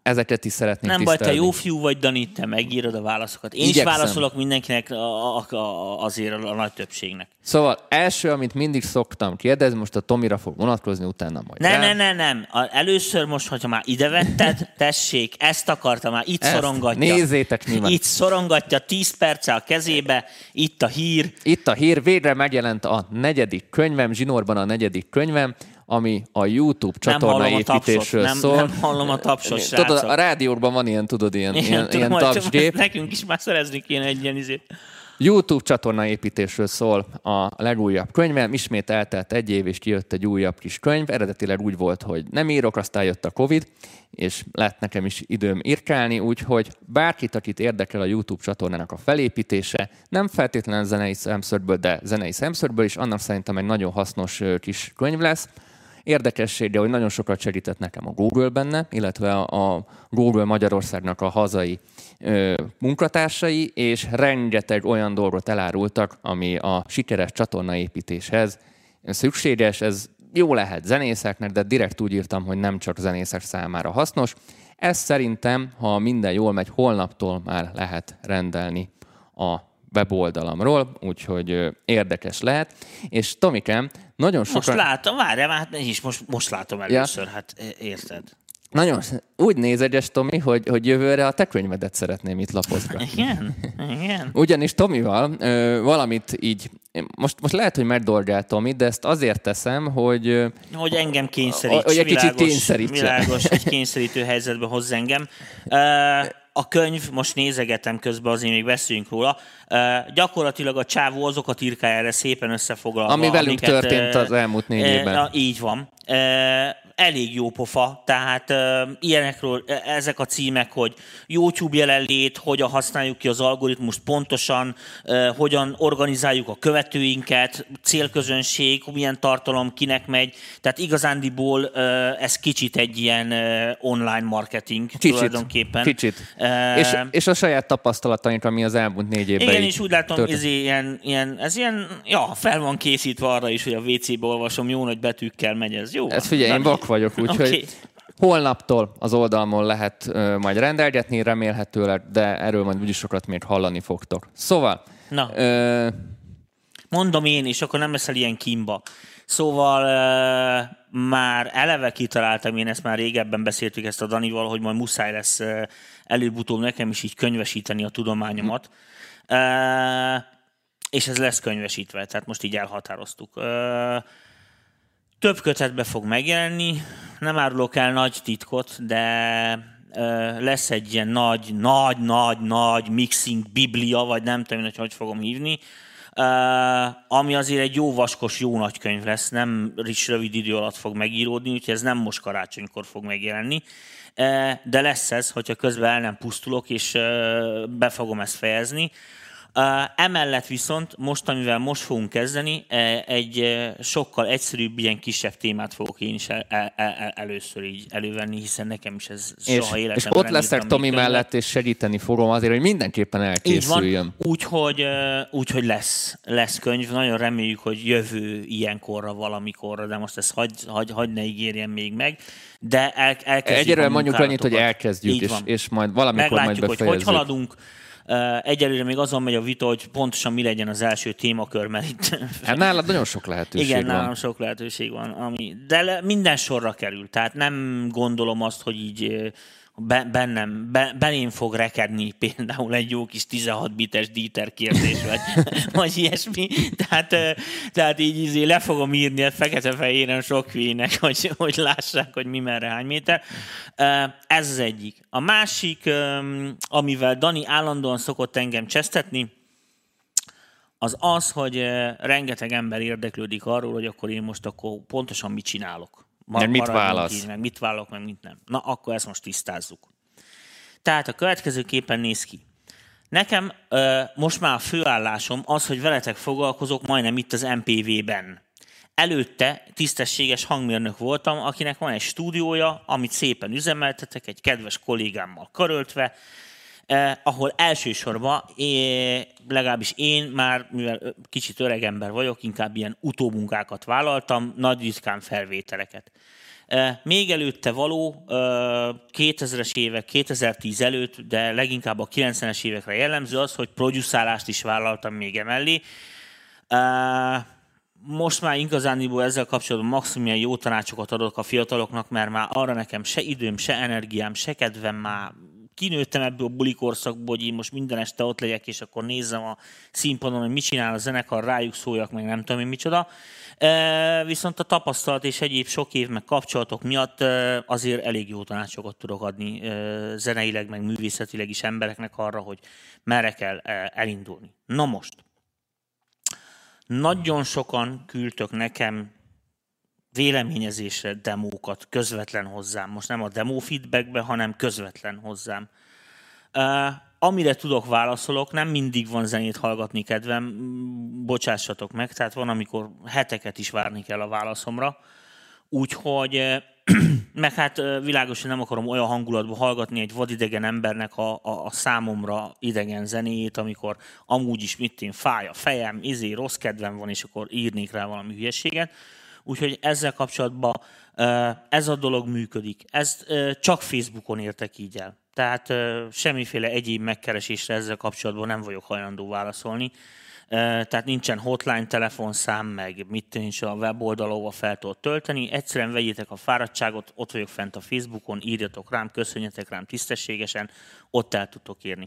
ezeket is szeretném Nem baj, te tisztelni. jó fiú vagy, Dani, te megírod a válaszokat. Én Igyekszem. is válaszolok mindenkinek a, a, a, azért a, a nagy többségnek. Szóval első, amit mindig szoktam kérdezni, most a Tomira fog vonatkozni, utána majd Ne, rám. ne, ne, nem. A, először most, hogyha már ide vetted, tessék, ezt akartam már, itt Ezt szorongatja. nézzétek nyilván. Itt szorongatja 10 perce a kezébe, itt a hír. Itt a hír, végre megjelent a negyedik könyvem, zsinórban a negyedik könyvem, ami a YouTube Nem hallom a csatornaépítésről tapsot, nem, szól. nem hallom a tapsot, Tudod, srácok. a rádiókban van ilyen, tudod, ilyen, Igen, ilyen, tudom, ilyen tapsgép. Nekünk is már szerezni kéne egy ilyen izét. YouTube csatornaépítésről szól a legújabb könyvem. Ismét eltelt egy év, és kijött egy újabb kis könyv. Eredetileg úgy volt, hogy nem írok, aztán jött a Covid, és lett nekem is időm írkálni, úgyhogy bárkit, akit érdekel a YouTube csatornának a felépítése, nem feltétlenül zenei szemszögből, de zenei szemszögből is, annak szerintem egy nagyon hasznos kis könyv lesz. Érdekessége, hogy nagyon sokat segített nekem a Google benne, illetve a Google Magyarországnak a hazai ö, munkatársai, és rengeteg olyan dolgot elárultak, ami a sikeres csatornaépítéshez szükséges. Ez jó lehet zenészeknek, de direkt úgy írtam, hogy nem csak zenészek számára hasznos. Ez szerintem, ha minden jól megy, holnaptól már lehet rendelni a weboldalamról, úgyhogy érdekes lehet. És Tomikám, nagyon sokan... Most látom, várjál, hát ne is, most, most látom először, hát érted. Nagyon, úgy nézeges, Tomi, hogy, hogy jövőre a te könyvedet szeretném itt lapozgatni. Igen, igen. Ugyanis Tomival ö, valamit így, most, most lehet, hogy megdolgál Tomi, de ezt azért teszem, hogy Hogy engem kényszeríts. Hogy egy kicsit világos, kényszerítse. Világos, egy kényszerítő helyzetbe hoz engem. Ö, A könyv, most nézegetem közben, azért még beszéljünk róla, gyakorlatilag a csávó azokat írkál erre szépen összefoglalva. Ami velünk amiket, történt az elmúlt négy évben. na, Így van. Elég jó pofa, tehát ö, ilyenekről, ezek a címek, hogy YouTube jelenlét, hogyan használjuk ki az algoritmust pontosan, ö, hogyan organizáljuk a követőinket, célközönség, milyen tartalom kinek megy. Tehát igazándiból ö, ez kicsit egy ilyen ö, online marketing kicsit, tulajdonképpen. kicsit. Ö, És, és a saját tapasztalataink, ami az elmúlt négy évben igen, és úgy látom, történt. ez ilyen, ilyen, ez ilyen, ja, fel van készítve arra is, hogy a WC-be olvasom, jó nagy betűkkel megy ez. Jó. Ez van. figyelj, én vak vagyok, úgyhogy Oké. holnaptól az oldalmon lehet ö, majd rendelgetni, remélhetőleg, de erről majd úgyis sokat még hallani fogtok. Szóval, Na. ö, Mondom én, és akkor nem leszel ilyen kimba. Szóval uh, már eleve kitaláltam, én ezt már régebben beszéltük ezt a Danival, hogy majd muszáj lesz uh, előbb-utóbb nekem is így könyvesíteni a tudományomat. Uh, és ez lesz könyvesítve, tehát most így elhatároztuk. Uh, több kötetbe fog megjelenni, nem árulok el nagy titkot, de lesz egy ilyen nagy, nagy, nagy, nagy mixing biblia, vagy nem tudom, hogy hogy fogom hívni, ami azért egy jó vaskos, jó nagy könyv lesz, nem is rövid idő alatt fog megíródni, úgyhogy ez nem most karácsonykor fog megjelenni. De lesz ez, hogyha közben el nem pusztulok, és be fogom ezt fejezni. Emellett viszont most, amivel most fogunk kezdeni, egy sokkal egyszerűbb, ilyen kisebb témát fogok én is el, el, el, először így elővenni, hiszen nekem is ez és, soha életemben és ott leszek Tomi könyvet. mellett, és segíteni fogom azért, hogy mindenképpen elkészüljön. úgyhogy, eh, úgyhogy lesz, lesz könyv. Nagyon reméljük, hogy jövő ilyenkorra, valamikorra, de most ezt hagy, hagy, hagy ne ígérjen még meg. De el, elkezdjük Egyelőre mondjuk annyit, hogy elkezdjük, és, és majd valamikor majd Meglátjuk, hogy befejezzük. hogy haladunk. Egyelőre még azon megy a vita, hogy pontosan mi legyen az első témakör, mert itt Hát nálad nagyon sok lehetőség igen, van. nálam sok lehetőség van, ami, de minden sorra kerül. Tehát nem gondolom azt, hogy így bennem, be, belém fog rekedni például egy jó kis 16 bites díter kérdés, vagy, vagy ilyesmi. Tehát, tehát így izé le fogom írni a fekete-fehéren sok hülyének, hogy, hogy lássák, hogy mi merre hány méter. Ez az egyik. A másik, amivel Dani állandóan szokott engem csesztetni, az az, hogy rengeteg ember érdeklődik arról, hogy akkor én most akkor pontosan mit csinálok. Ma, mit válasz? Így, meg mit vállalok, meg mit nem. Na, akkor ezt most tisztázzuk. Tehát a következőképpen néz ki. Nekem ö, most már a főállásom az, hogy veletek foglalkozok majdnem itt az MPV-ben. Előtte tisztességes hangmérnök voltam, akinek van egy stúdiója, amit szépen üzemeltetek, egy kedves kollégámmal karöltve, eh, ahol elsősorban, eh, legalábbis én már, mivel kicsit öreg ember vagyok, inkább ilyen utómunkákat vállaltam, nagy ritkán felvételeket. Még előtte való, 2000-es évek, 2010 előtt, de leginkább a 90-es évekre jellemző az, hogy produszálást is vállaltam még emellé. Most már igazániból ezzel kapcsolatban maximum ilyen jó tanácsokat adok a fiataloknak, mert már arra nekem se időm, se energiám, se kedvem már kinőttem ebből a bulikorszakból, hogy én most minden este ott legyek, és akkor nézzem a színpadon, hogy mit csinál a zenekar, rájuk szóljak, meg nem tudom én micsoda. Viszont a tapasztalat és egyéb sok év meg kapcsolatok miatt azért elég jó tanácsokat tudok adni zeneileg, meg művészetileg is embereknek arra, hogy merre kell elindulni. Na most, nagyon sokan küldtök nekem véleményezésre demókat közvetlen hozzám. Most nem a demo feedbackbe, hanem közvetlen hozzám. Uh, amire tudok, válaszolok, nem mindig van zenét hallgatni kedvem, bocsássatok meg, tehát van, amikor heteket is várni kell a válaszomra. Úgyhogy, meg hát világosan nem akarom olyan hangulatban hallgatni egy vadidegen embernek a, a, a számomra idegen zenéjét, amikor amúgy is mit én fáj a fejem, izé, rossz kedvem van, és akkor írnék rá valami hülyeséget Úgyhogy ezzel kapcsolatban ez a dolog működik. Ezt csak Facebookon értek így el. Tehát semmiféle egyéb megkeresésre ezzel kapcsolatban nem vagyok hajlandó válaszolni. Tehát nincsen hotline telefonszám, meg mit nincs a weboldalóval fel tudod tölteni. Egyszerűen vegyétek a fáradtságot, ott vagyok fent a Facebookon, írjatok rám, köszönjetek rám tisztességesen, ott el tudtok írni.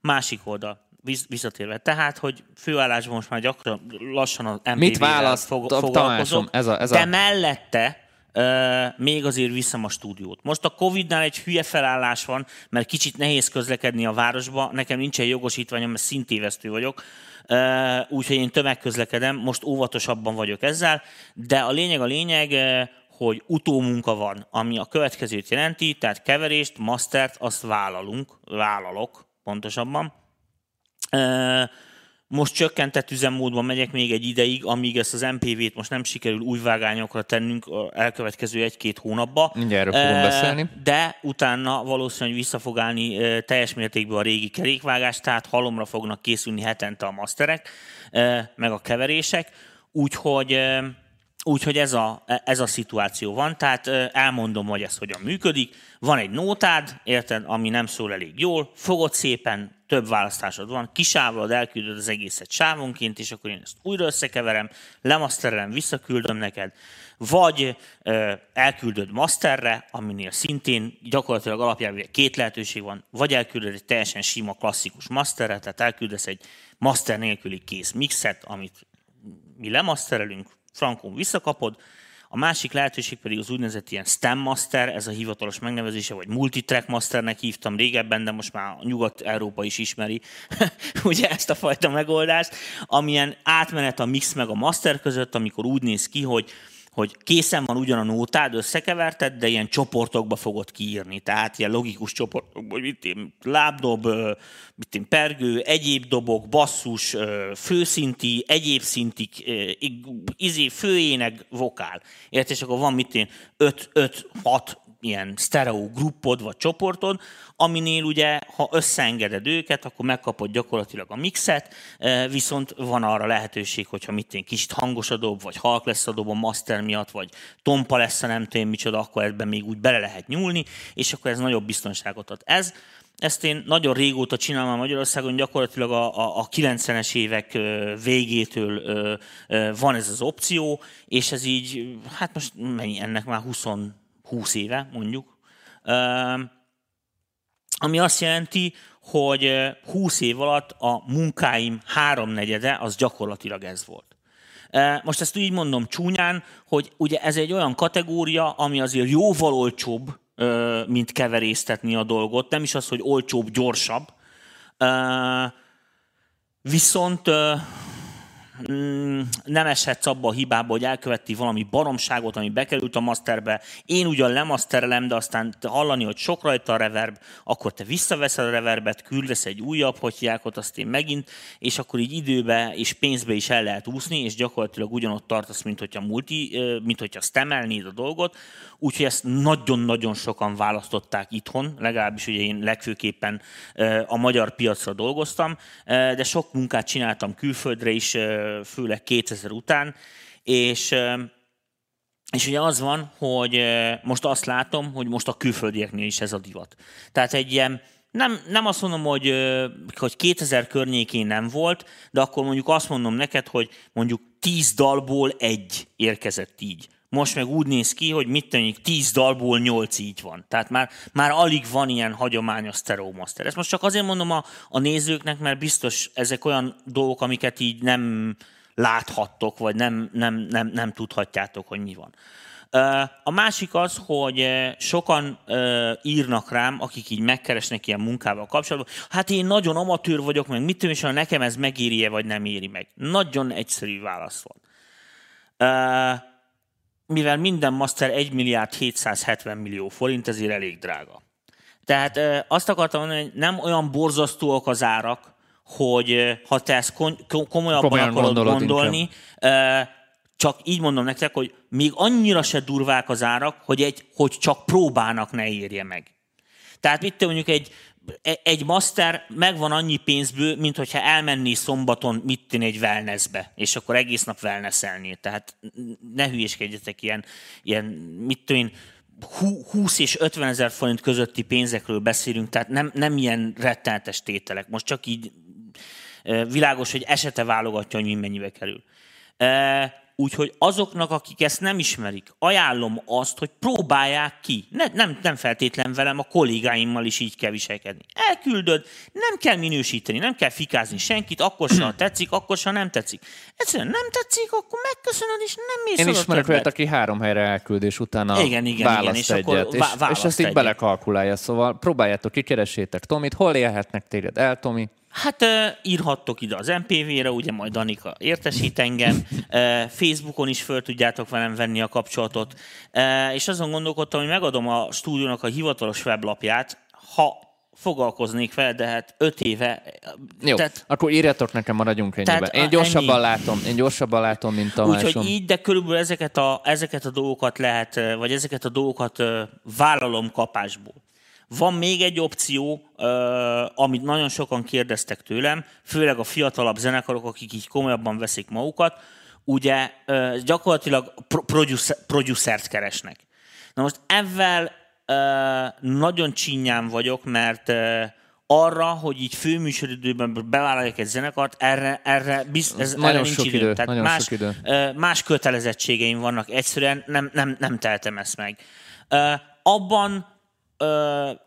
Másik oldal visszatérve. Tehát, hogy főállásban most már gyakran lassan az MPV-vel Mit választ, fog, foglalkozok, ez a, ez a... de mellette Uh, még azért viszem a stúdiót. Most a Covid-nál egy hülye felállás van, mert kicsit nehéz közlekedni a városba, nekem nincsen jogosítványom, mert szintévesztő vagyok, uh, úgyhogy én tömegközlekedem, most óvatosabban vagyok ezzel, de a lényeg a lényeg, uh, hogy utómunka van, ami a következőt jelenti, tehát keverést, mastert, azt vállalunk, vállalok pontosabban, most csökkentett üzemmódban megyek még egy ideig, amíg ezt az MPV-t most nem sikerül új vágányokra tennünk elkövetkező egy-két hónapba. Mindjárt erről fogunk beszélni. De utána valószínűleg vissza fog állni teljes mértékben a régi kerékvágás, tehát halomra fognak készülni hetente a masterek, meg a keverések. Úgyhogy Úgyhogy ez a, ez a szituáció van, tehát elmondom, hogy ez hogyan működik. Van egy nótád, érted, ami nem szól elég jól, fogod szépen, több választásod van, kisávlod, elküldöd az egészet sávonként, és akkor én ezt újra összekeverem, lemaszterelem, visszaküldöm neked, vagy ö, elküldöd masterre, aminél szintén gyakorlatilag alapjában két lehetőség van, vagy elküldöd egy teljesen sima, klasszikus masterre, tehát elküldesz egy master nélküli kész mixet, amit mi lemasterelünk, frankon visszakapod, a másik lehetőség pedig az úgynevezett ilyen STEM Master, ez a hivatalos megnevezése, vagy Multitrack Masternek hívtam régebben, de most már Nyugat-Európa is ismeri ugye ezt a fajta megoldást, amilyen átmenet a mix meg a master között, amikor úgy néz ki, hogy hogy készen van ugyan a nótád, összekeverted, de ilyen csoportokba fogod kiírni. Tehát ilyen logikus csoportokba, hogy mit én, lábdob, mit én, pergő, egyéb dobok, basszus, főszinti, egyéb szintik, izé, főének, vokál. Érted? És akkor van mit én, 5-6 ilyen stereo gruppod vagy csoportod, aminél ugye, ha összeengeded őket, akkor megkapod gyakorlatilag a mixet, e, viszont van arra lehetőség, hogyha mit én kicsit hangos a vagy halk lesz a dob master miatt, vagy tompa lesz a nem tudom micsoda, akkor ebben még úgy bele lehet nyúlni, és akkor ez nagyobb biztonságot ad. Ez ezt én nagyon régóta csinálom Magyarországon, gyakorlatilag a, a, a 90-es évek végétől van ez az opció, és ez így, hát most mennyi ennek már 20 20 éve mondjuk, ami azt jelenti, hogy 20 év alatt a munkáim háromnegyede az gyakorlatilag ez volt. Most ezt így mondom csúnyán, hogy ugye ez egy olyan kategória, ami azért jóval olcsóbb, mint keverésztetni a dolgot. Nem is az, hogy olcsóbb, gyorsabb. Viszont nem eshetsz abba a hibába, hogy elkövetti valami baromságot, ami bekerült a masterbe. Én ugyan lemasterelem, de aztán hallani, hogy sok rajta a reverb, akkor te visszaveszed a reverbet, küldesz egy újabb hotyjákot, azt én megint, és akkor így időbe és pénzbe is el lehet úszni, és gyakorlatilag ugyanott tartasz, mint hogyha multi, mint hogyha stemelnéd a dolgot. Úgyhogy ezt nagyon-nagyon sokan választották itthon, legalábbis ugye én legfőképpen a magyar piacra dolgoztam, de sok munkát csináltam külföldre is, főleg 2000 után, és és ugye az van, hogy most azt látom, hogy most a külföldieknél is ez a divat. Tehát egy ilyen, nem, nem azt mondom, hogy, hogy 2000 környékén nem volt, de akkor mondjuk azt mondom neked, hogy mondjuk 10 dalból egy érkezett így. Most meg úgy néz ki, hogy mit tennék, 10 dalból 8 így van. Tehát már, már alig van ilyen hagyományos stereo master. Ezt most csak azért mondom a, a nézőknek, mert biztos ezek olyan dolgok, amiket így nem láthattok, vagy nem, nem, nem, nem tudhatjátok, hogy mi van. A másik az, hogy sokan írnak rám, akik így megkeresnek ilyen munkával kapcsolatban, hát én nagyon amatőr vagyok, meg mit tudom, és nekem ez megéri-e, vagy nem éri meg. Nagyon egyszerű válasz van mivel minden master 1 milliárd 770 millió forint, ezért elég drága. Tehát azt akartam mondani, hogy nem olyan borzasztóak az árak, hogy ha te ezt komolyabban Komolyan akarod gondolni, inkább. csak így mondom nektek, hogy még annyira se durvák az árak, hogy, egy, hogy csak próbának ne érje meg. Tehát itt mondjuk egy egy master megvan annyi pénzből, mint hogyha elmenni szombaton mit egy wellnessbe, és akkor egész nap wellnesselni. Tehát ne hülyéskedjetek ilyen, ilyen mit tudom 20 és 50 ezer forint közötti pénzekről beszélünk, tehát nem, nem ilyen rettenetes tételek. Most csak így e, világos, hogy esete válogatja, hogy mennyibe kerül. Úgyhogy azoknak, akik ezt nem ismerik, ajánlom azt, hogy próbálják ki. Ne, nem, nem feltétlen velem, a kollégáimmal is így kell viselkedni. Elküldöd, nem kell minősíteni, nem kell fikázni senkit, akkor sem tetszik, akkor sem nem tetszik. Egyszerűen nem tetszik, akkor megköszönöd, és nem mész Én ismerek olyat, aki három helyre elküldés utána igen, igen, választ igen, és egyet, akkor és, és ezt így belekalkulálja. Szóval próbáljátok, kikeresétek Tomit, hol élhetnek téged el, Tomi? Hát írhattok ide az MPV-re, ugye majd Danika értesít engem. Facebookon is föl tudjátok velem venni a kapcsolatot. És azon gondolkodtam, hogy megadom a stúdiónak a hivatalos weblapját, ha foglalkoznék vele, de hát öt éve... Jó, tehát, akkor írjatok nekem, maradjunk ennyiben. Én gyorsabban ennyi. látom, én gyorsabban látom, mint Tamásom. Úgyhogy így, de körülbelül ezeket a, ezeket a dolgokat lehet, vagy ezeket a dolgokat vállalom kapásból. Van még egy opció, amit nagyon sokan kérdeztek tőlem, főleg a fiatalabb zenekarok, akik így komolyabban veszik magukat, ugye gyakorlatilag producert keresnek. Na most ezzel nagyon csinyán vagyok, mert arra, hogy így főműsoridőben bevállaljak egy zenekart, erre, erre, biz, ez, nagyon erre nincs sok idő. idő. Tehát nagyon más, sok idő. más kötelezettségeim vannak, egyszerűen nem, nem, nem teltem ezt meg. Abban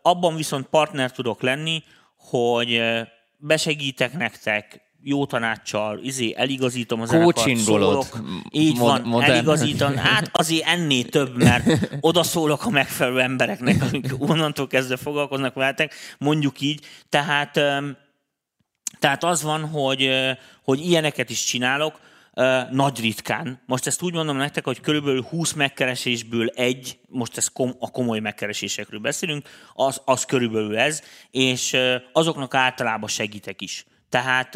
abban viszont partner tudok lenni, hogy besegítek nektek, jó tanácssal, izé, eligazítom az zenekart, szólok, így mod, van, modern. eligazítom, hát azért ennél több, mert oda szólok a megfelelő embereknek, akik onnantól kezdve foglalkoznak veletek, mondjuk így, tehát, tehát az van, hogy, hogy ilyeneket is csinálok, nagy ritkán. Most ezt úgy mondom nektek, hogy körülbelül 20 megkeresésből egy, most ez kom, a komoly megkeresésekről beszélünk, az, az körülbelül ez, és azoknak általában segítek is. Tehát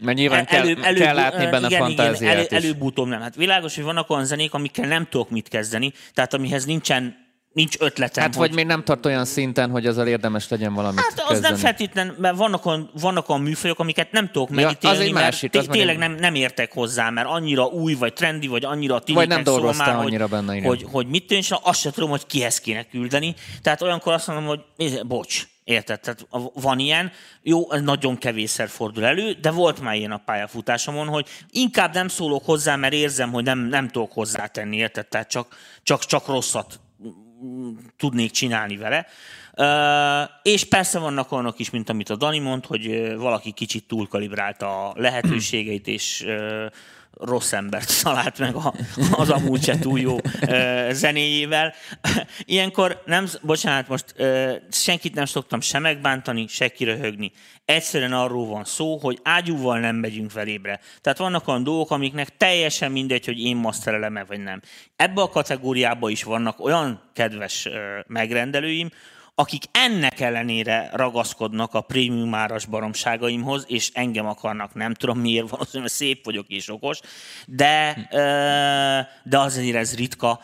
mert nyilván kell, előbb, előbb, kell látni benne igen, fantáziát igen, elő, előbb-utóbb nem. Hát világos, hogy vannak olyan zenék, amikkel nem tudok mit kezdeni, tehát amihez nincsen nincs ötletem. Hát hogy... vagy még nem tart olyan szinten, hogy azzal érdemes legyen valamit Hát az kezdeni. nem feltétlen, mert vannak olyan, vannak olyan műfajok, amiket nem tudok megítélni, ja, az egy másik, mert tényleg nem, nem értek hozzá, mert annyira új, vagy trendi, vagy annyira Vagy nem dolgoztál már, annyira hogy, benne, igen. Hogy, hogy mit tűn, és azt sem tudom, hogy kihez kéne küldeni. Tehát olyankor azt mondom, hogy bocs, Érted? Tehát van ilyen, jó, ez nagyon kevésszer fordul elő, de volt már ilyen a pályafutásomon, hogy inkább nem szólok hozzá, mert érzem, hogy nem, nem tudok hozzátenni, érted? Tehát csak, csak, csak rosszat tudnék csinálni vele. És persze vannak olyanok is, mint amit a Dani mond, hogy valaki kicsit túlkalibrálta a lehetőségeit, és rossz embert talált meg a, az amúgy se túl jó ö, zenéjével. Ilyenkor nem, bocsánat, most ö, senkit nem szoktam se megbántani, se kiröhögni. Egyszerűen arról van szó, hogy ágyúval nem megyünk felébre. Tehát vannak olyan dolgok, amiknek teljesen mindegy, hogy én maszterelem-e vagy nem. Ebbe a kategóriába is vannak olyan kedves ö, megrendelőim, akik ennek ellenére ragaszkodnak a prémium áras baromságaimhoz, és engem akarnak, nem tudom miért, valószínűleg szép vagyok és okos, de, de azért ez ritka.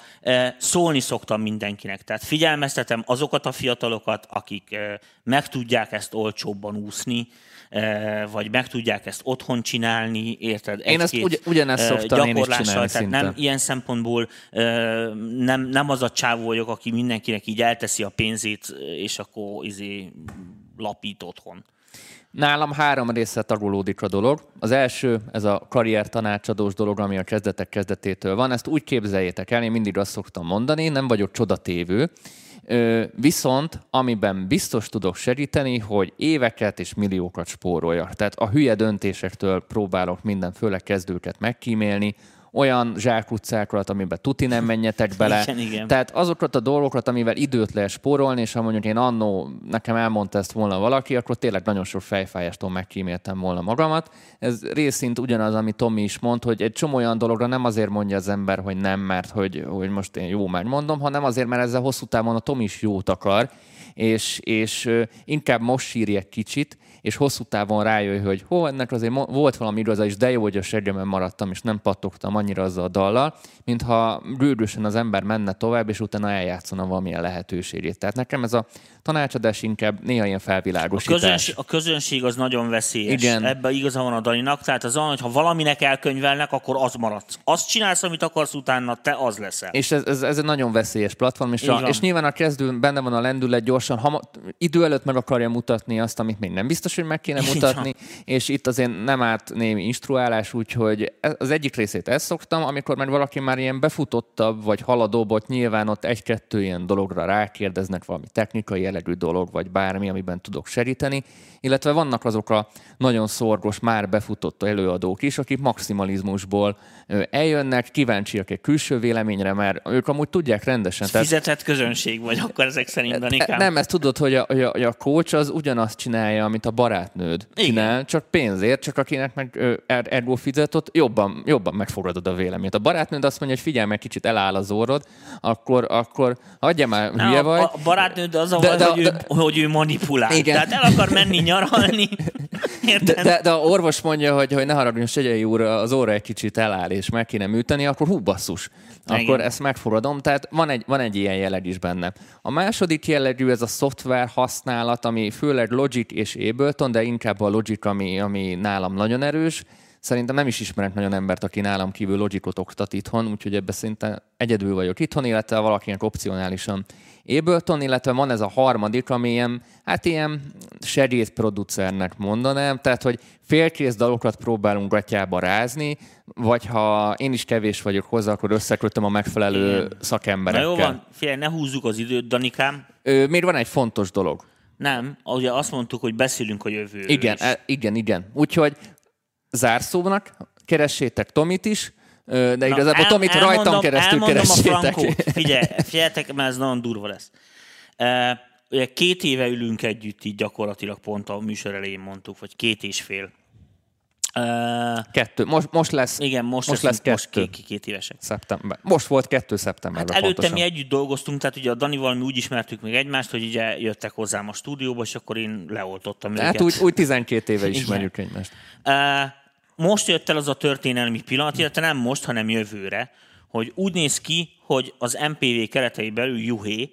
Szólni szoktam mindenkinek. Tehát figyelmeztetem azokat a fiatalokat, akik meg tudják ezt olcsóbban úszni, vagy meg tudják ezt otthon csinálni, érted? Egy, én ezt ugy, ugyanezt szoktam én is csinálni tehát szinten. nem ilyen szempontból nem, nem az a csávó vagyok, aki mindenkinek így elteszi a pénzét, és akkor izé lapít otthon. Nálam három része tagolódik a dolog. Az első, ez a karrier tanácsadós dolog, ami a kezdetek kezdetétől van. Ezt úgy képzeljétek el, én mindig azt szoktam mondani, nem vagyok csodatévő, Viszont, amiben biztos tudok segíteni, hogy éveket és milliókat spóroljak. Tehát a hülye döntésektől próbálok minden, főleg kezdőket megkímélni, olyan zsákutcákat, amiben tuti nem menjetek bele. Igen, igen. Tehát azokat a dolgokat, amivel időt lehet spórolni, és ha mondjuk én annó nekem elmondta ezt volna valaki, akkor tényleg nagyon sok fejfájástól megkíméltem volna magamat. Ez részint ugyanaz, amit Tomi is mond, hogy egy csomó olyan dologra nem azért mondja az ember, hogy nem, mert hogy, hogy most én jó megmondom, hanem azért, mert ezzel hosszú távon a Tomi is jót akar, és, és inkább most sírj egy kicsit, és hosszú távon rájöjj, hogy hó, ennek azért volt valami igaza, és de jó, hogy a seggemen maradtam, és nem pattogtam annyira azzal a dallal, mintha rűrűsen az ember menne tovább, és utána eljátszana valamilyen lehetőségét. Tehát nekem ez a tanácsadás inkább néha ilyen felvilágosítás. A közönség, a közönség az nagyon veszélyes. Igen. Ebben igaza van a Daninak. Tehát az hogy ha valaminek elkönyvelnek, akkor az maradsz. Azt csinálsz, amit akarsz utána, te az leszel. És ez, ez, ez egy nagyon veszélyes platform, és, a, és nyilván a kezdő benne van a lendület gyorsan, ha idő előtt meg akarja mutatni azt, amit még nem biztos, hogy meg kéne mutatni, és itt azért nem árt némi instruálás, úgyhogy az egyik részét ezt szoktam, amikor már valaki már ilyen befutottabb, vagy haladóbb, ott nyilván ott egy-kettő ilyen dologra rákérdeznek valami technikai jellegű dolog, vagy bármi, amiben tudok segíteni, illetve vannak azok a nagyon szorgos, már befutott előadók is, akik maximalizmusból eljönnek, kíváncsiak egy külső véleményre, mert ők amúgy tudják rendesen. Tehát... Fizetett közönség vagy akkor ezek szerint, Danikám? Nem, ezt tudod, hogy a, hogy, a, hogy a coach az ugyanazt csinálja, amit a barátnőd Igen. csinál, csak pénzért, csak akinek meg er, ergo fizet, ott jobban, jobban megfogadod a véleményt. A barátnőd azt mondja, hogy figyelj meg, kicsit eláll az orrod, akkor, akkor adja már, hülye a, vagy. A barátnőd az a de, de, hogy, de, ő, hogy ő manipulál. Igen. Tehát el akar menni nyaralni. De, de, de, a orvos mondja, hogy, hogy ne haragudjon, Segyei úr, az óra egy kicsit eláll, és meg kéne műteni, akkor hú, basszus. Akkor Igen. ezt megfogadom. Tehát van egy, van egy ilyen jelleg is benne. A második jellegű ez a szoftver használat, ami főleg Logic és Ableton, de inkább a Logic, ami, ami nálam nagyon erős. Szerintem nem is ismerek nagyon embert, aki nálam kívül Logicot oktat itthon, úgyhogy ebbe szinte egyedül vagyok itthon, illetve valakinek opcionálisan Ableton, illetve van ez a harmadik, ami ilyen, hát ilyen segédproducernek mondanám, tehát hogy félkész dalokat próbálunk gatyába rázni, vagy ha én is kevés vagyok hozzá, akkor összekötöm a megfelelő Igen. szakemberekkel. Na jó van, figyelj, ne húzzuk az időt, Danikám. Ö, még van egy fontos dolog. Nem, ugye azt mondtuk, hogy beszélünk a jövőről Igen, is. E, igen, igen. Úgyhogy zárszónak keressétek Tomit is, de igazából el, Tomit elmondom, rajtam keresztül keressétek. a frankót. Figyelj, figyeljetek, mert ez nagyon durva lesz. Uh, ugye két éve ülünk együtt, így gyakorlatilag pont a műsor elején mondtuk, vagy két és fél. Uh, kettő. Most, most lesz, igen, most, most lesz kettő. Most két, két évesek. Szeptember. Most volt kettő szeptemberben hát előtte pontosan. mi együtt dolgoztunk, tehát ugye a Danival mi úgy ismertük meg egymást, hogy ugye jöttek hozzám a stúdióba, és akkor én leoltottam hát őket. úgy, úgy 12 éve ismerjük egymást. Uh, most jött el az a történelmi pillanat, illetve nem most, hanem jövőre, hogy úgy néz ki, hogy az MPV keretei belül Juhé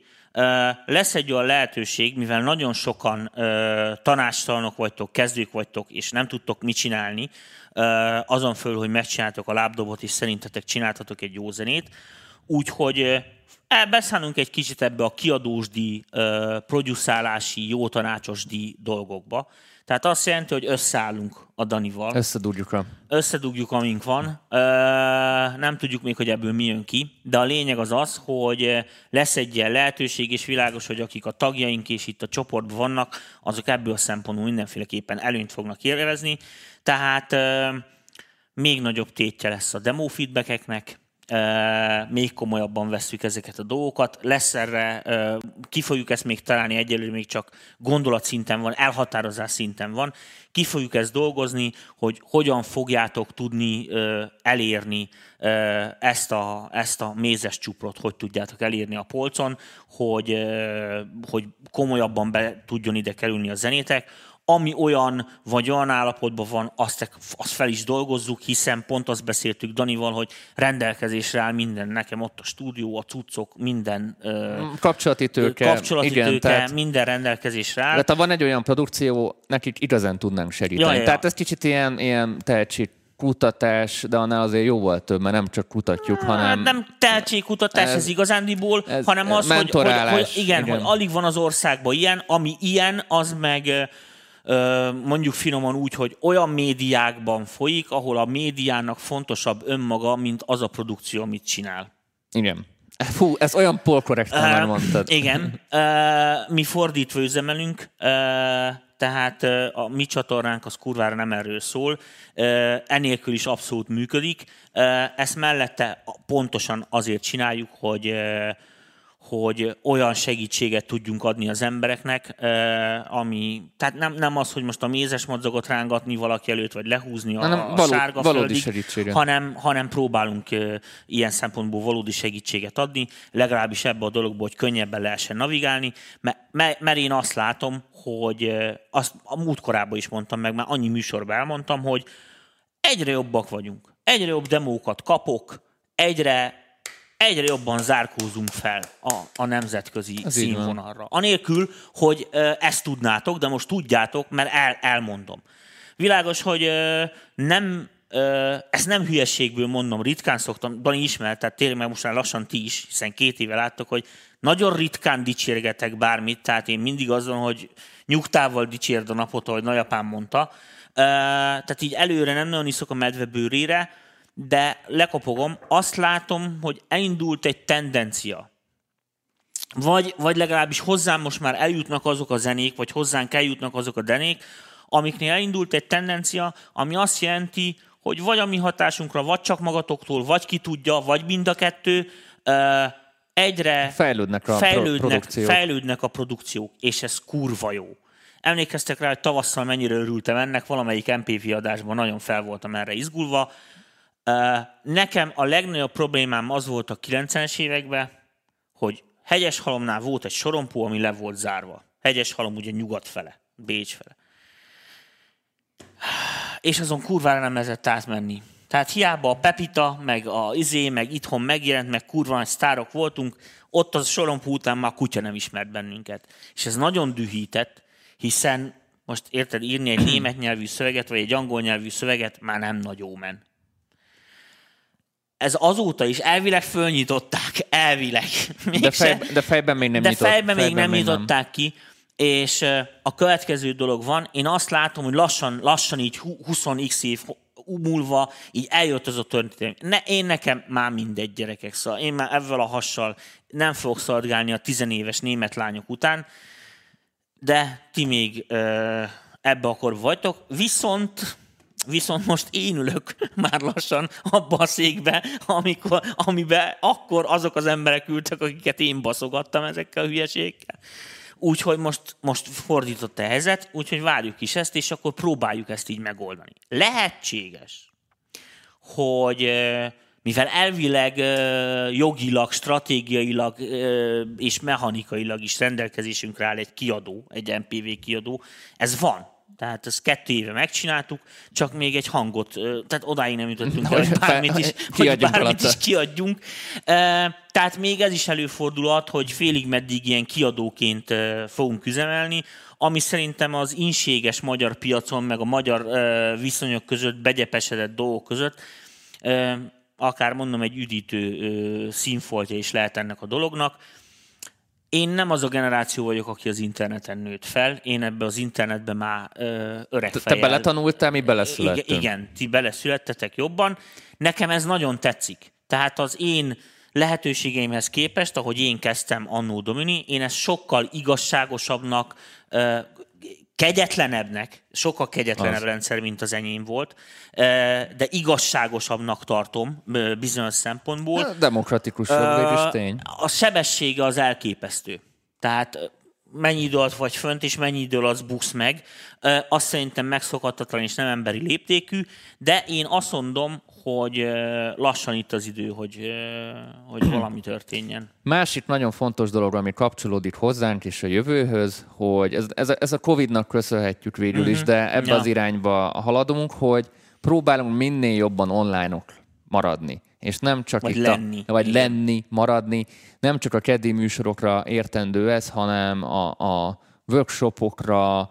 lesz egy olyan lehetőség, mivel nagyon sokan tanástalanok vagytok, kezdők vagytok, és nem tudtok mit csinálni, azon föl, hogy megcsináltok a lábdobot, és szerintetek csináltatok egy jó zenét, úgyhogy beszállunk egy kicsit ebbe a kiadósdi, produszálási, jó tanácsosdi dolgokba, tehát azt jelenti, hogy összeállunk a Danival. Összedugjuk a... Összedugjuk, amink van. Nem tudjuk még, hogy ebből mi jön ki, de a lényeg az az, hogy lesz egy ilyen lehetőség, és világos, hogy akik a tagjaink és itt a csoportban vannak, azok ebből a szempontból mindenféleképpen előnyt fognak élvezni. Tehát még nagyobb tétje lesz a demo feedbackeknek, még komolyabban vesszük ezeket a dolgokat. Lesz erre, ki fogjuk ezt még találni, egyelőre még csak gondolatszinten van, elhatározás szinten van. Ki fogjuk ezt dolgozni, hogy hogyan fogjátok tudni elérni ezt a, ezt a mézes csuprot, hogy tudjátok elérni a polcon, hogy, hogy komolyabban be tudjon ide kerülni a zenétek, ami olyan vagy olyan állapotban van, azt, azt fel is dolgozzuk, hiszen pont azt beszéltük Danival, hogy rendelkezésre áll minden, nekem ott a stúdió, a cuccok, minden kapcsolati tőke, kapcsolati igen, tőke tehát, minden rendelkezésre áll. Tehát ha van egy olyan produkció, nekik igazán tudnánk segíteni. Ja, ja. Tehát ez kicsit ilyen, ilyen tehetség kutatás, de annál azért jóval több, mert nem csak kutatjuk, hanem... Nem tehetségkutatás ez, ez igazándiból, ez, hanem az, hogy, hogy, hogy, igen, igen, hogy alig van az országban ilyen, ami ilyen, az meg mondjuk finoman úgy, hogy olyan médiákban folyik, ahol a médiának fontosabb önmaga, mint az a produkció, amit csinál. Igen. Fú, ez olyan polkorrekt, már mondtad. Igen. Mi fordítva üzemelünk, tehát a mi csatornánk az kurvára nem erről szól, enélkül is abszolút működik. Ezt mellette pontosan azért csináljuk, hogy hogy olyan segítséget tudjunk adni az embereknek, ami, tehát nem, nem az, hogy most a mézes madzagot rángatni valaki előtt, vagy lehúzni a, hanem való, a sárga valódi földig, hanem, hanem próbálunk ilyen szempontból valódi segítséget adni, legalábbis ebbe a dologból, hogy könnyebben lehessen navigálni, mert, mert én azt látom, hogy azt a múlt korábban is mondtam meg, már annyi műsorban elmondtam, hogy egyre jobbak vagyunk, egyre jobb demókat kapok, egyre egyre jobban zárkózunk fel a, a nemzetközi Ez színvonalra. Anélkül, hogy ezt tudnátok, de most tudjátok, mert el, elmondom. Világos, hogy nem ezt nem hülyeségből mondom, ritkán szoktam, Dani ismert, tehát tényleg meg most már lassan ti is, hiszen két éve láttok, hogy nagyon ritkán dicsérgetek bármit, tehát én mindig azon, hogy nyugtával dicsérd a napot, ahogy nagyapám mondta. Tehát így előre nem nagyon iszok a medve bőrére, de lekopogom, azt látom, hogy elindult egy tendencia. Vagy, vagy legalábbis hozzám most már eljutnak azok a zenék, vagy hozzánk eljutnak azok a denék, amiknél elindult egy tendencia, ami azt jelenti, hogy vagy a mi hatásunkra, vagy csak magatoktól, vagy ki tudja, vagy mind a kettő, egyre fejlődnek a, fejlődnek, produkciók. fejlődnek a produkciók, és ez kurva jó. Emlékeztek rá, hogy tavasszal mennyire örültem ennek, valamelyik MPV adásban nagyon fel voltam erre izgulva, Nekem a legnagyobb problémám az volt a 90-es években, hogy hegyes halomnál volt egy sorompó, ami le volt zárva. Hegyes halom ugye nyugat fele, Bécs fele. És azon kurvára nem lehetett átmenni. Tehát hiába a Pepita, meg a Izé, meg itthon megjelent, meg kurva nagy sztárok voltunk, ott az sorompó után már kutya nem ismert bennünket. És ez nagyon dühített, hiszen most érted, írni egy német nyelvű szöveget, vagy egy angol nyelvű szöveget már nem nagyon men ez azóta is elvileg fölnyitották, elvileg. de, fej, de fejben még nem De nyitott, fejben, fejben még nem még nyitották nem. ki, és a következő dolog van, én azt látom, hogy lassan, lassan így 20x év múlva így eljött az a történet. Ne, én nekem már mindegy gyerekek, szóval én már ezzel a hassal nem fogok szargálni a tizenéves német lányok után, de ti még ebbe akkor vagytok. Viszont Viszont most én ülök már lassan abba a székbe, amikor, amiben akkor azok az emberek ültek, akiket én baszogattam ezekkel a hülyeségekkel. Úgyhogy most, most fordított a helyzet, úgyhogy várjuk is ezt, és akkor próbáljuk ezt így megoldani. Lehetséges, hogy mivel elvileg jogilag, stratégiailag és mechanikailag is rendelkezésünkre áll egy kiadó, egy MPV kiadó, ez van. Tehát ezt kettő éve megcsináltuk, csak még egy hangot, tehát odáig nem jutottunk, hogy bármit is, hogy bármit is kiadjunk. Tehát még ez is előfordulhat, hogy félig meddig ilyen kiadóként fogunk üzemelni, ami szerintem az inséges magyar piacon, meg a magyar viszonyok között, begyepesedett dolgok között, akár mondom egy üdítő színfoltja is lehet ennek a dolognak én nem az a generáció vagyok, aki az interneten nőtt fel. Én ebbe az internetbe már ö, öreg Te fejjel... beletanultál, mi beleszülettünk. Igen, igen, ti beleszülettetek jobban. Nekem ez nagyon tetszik. Tehát az én lehetőségeimhez képest, ahogy én kezdtem annó Domini, én ezt sokkal igazságosabbnak, kegyetlenebbnek, sokkal kegyetlenebb Az. rendszer, mint az enyém volt, de igazságosabbnak tartom bizonyos szempontból. Demokratikus jog, végül is tény. A sebessége az elképesztő. Tehát mennyi idő alatt vagy fönt, és mennyi idő alatt buksz meg. Azt szerintem megszokhatatlan és nem emberi léptékű, de én azt mondom, hogy lassan itt az idő, hogy, hogy valami történjen. Másik nagyon fontos dolog, ami kapcsolódik hozzánk és a jövőhöz, hogy ez, ez, a, ez a Covid-nak köszönhetjük végül is, de ebbe Ja. az irányba haladunk, hogy próbálunk minél jobban online-ok maradni. És nem csak Vagy itt lenni. A, vagy Igen. lenni, maradni. Nem csak a keddi műsorokra értendő ez, hanem a, a workshopokra,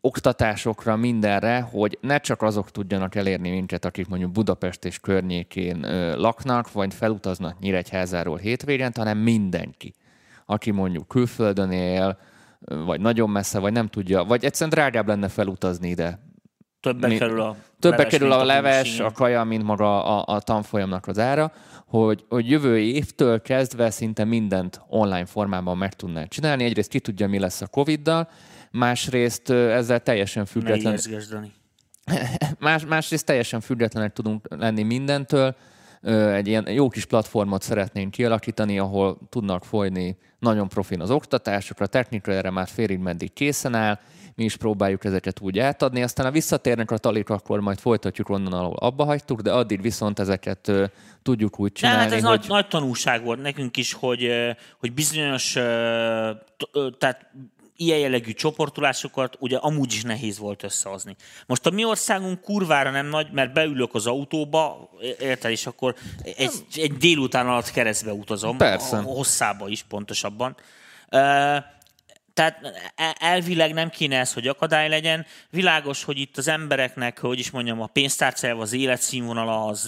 oktatásokra, mindenre, hogy ne csak azok tudjanak elérni minket, akik mondjuk Budapest és környékén laknak, vagy felutaznak Nyíregyházáról hétvégén, hanem mindenki, aki mondjuk külföldön él, vagy nagyon messze, vagy nem tudja, vagy egyszerűen drágább lenne felutazni ide. Többe Mi- kerül a Többe leves, kerül mint a leves, a kaja, mint maga a, a tanfolyamnak az ára, hogy, hogy jövő évtől kezdve szinte mindent online formában meg tudná csinálni. Egyrészt ki tudja, mi lesz a Covid-dal, másrészt ezzel teljesen független, más, másrészt teljesen függetlenek tudunk lenni mindentől. Egy ilyen jó kis platformot szeretnénk kialakítani, ahol tudnak folyni nagyon profin az oktatásokra, a technika erre már félig meddig készen áll, mi is próbáljuk ezeket úgy átadni, aztán ha visszatérnek a talik, akkor majd folytatjuk onnan, ahol abba hagytuk, de addig viszont ezeket ö, tudjuk úgy De csinálni, hát ez hogy... nagy, nagy tanulság volt nekünk is, hogy, hogy bizonyos, ö, tehát ilyen jellegű csoportolásokat ugye amúgy is nehéz volt összehozni. Most a mi országunk kurvára nem nagy, mert beülök az autóba, érted, és akkor egy, egy délután alatt keresztbe utazom. Persze. Hosszába is pontosabban. Ö, tehát e- elvileg nem kéne ez, hogy akadály legyen. Világos, hogy itt az embereknek, hogy is mondjam, a pénztárcájával az életszínvonala az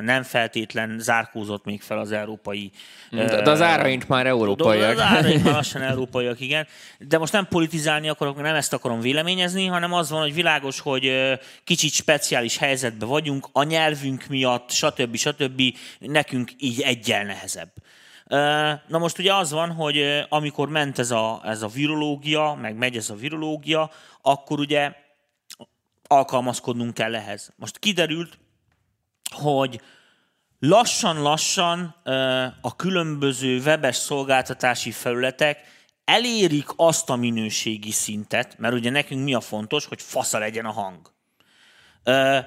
nem feltétlen zárkózott még fel az európai... De, de az áraink már európaiak. Az áraink már lassan európaiak, igen. De most nem politizálni akarok, nem ezt akarom véleményezni, hanem az van, hogy világos, hogy kicsit speciális helyzetben vagyunk, a nyelvünk miatt, stb. stb. nekünk így egyel nehezebb. Na most ugye az van, hogy amikor ment ez a, ez a virológia, meg megy ez a virológia, akkor ugye alkalmazkodnunk kell ehhez. Most kiderült, hogy lassan-lassan a különböző webes szolgáltatási felületek elérik azt a minőségi szintet, mert ugye nekünk mi a fontos, hogy fasza legyen a hang.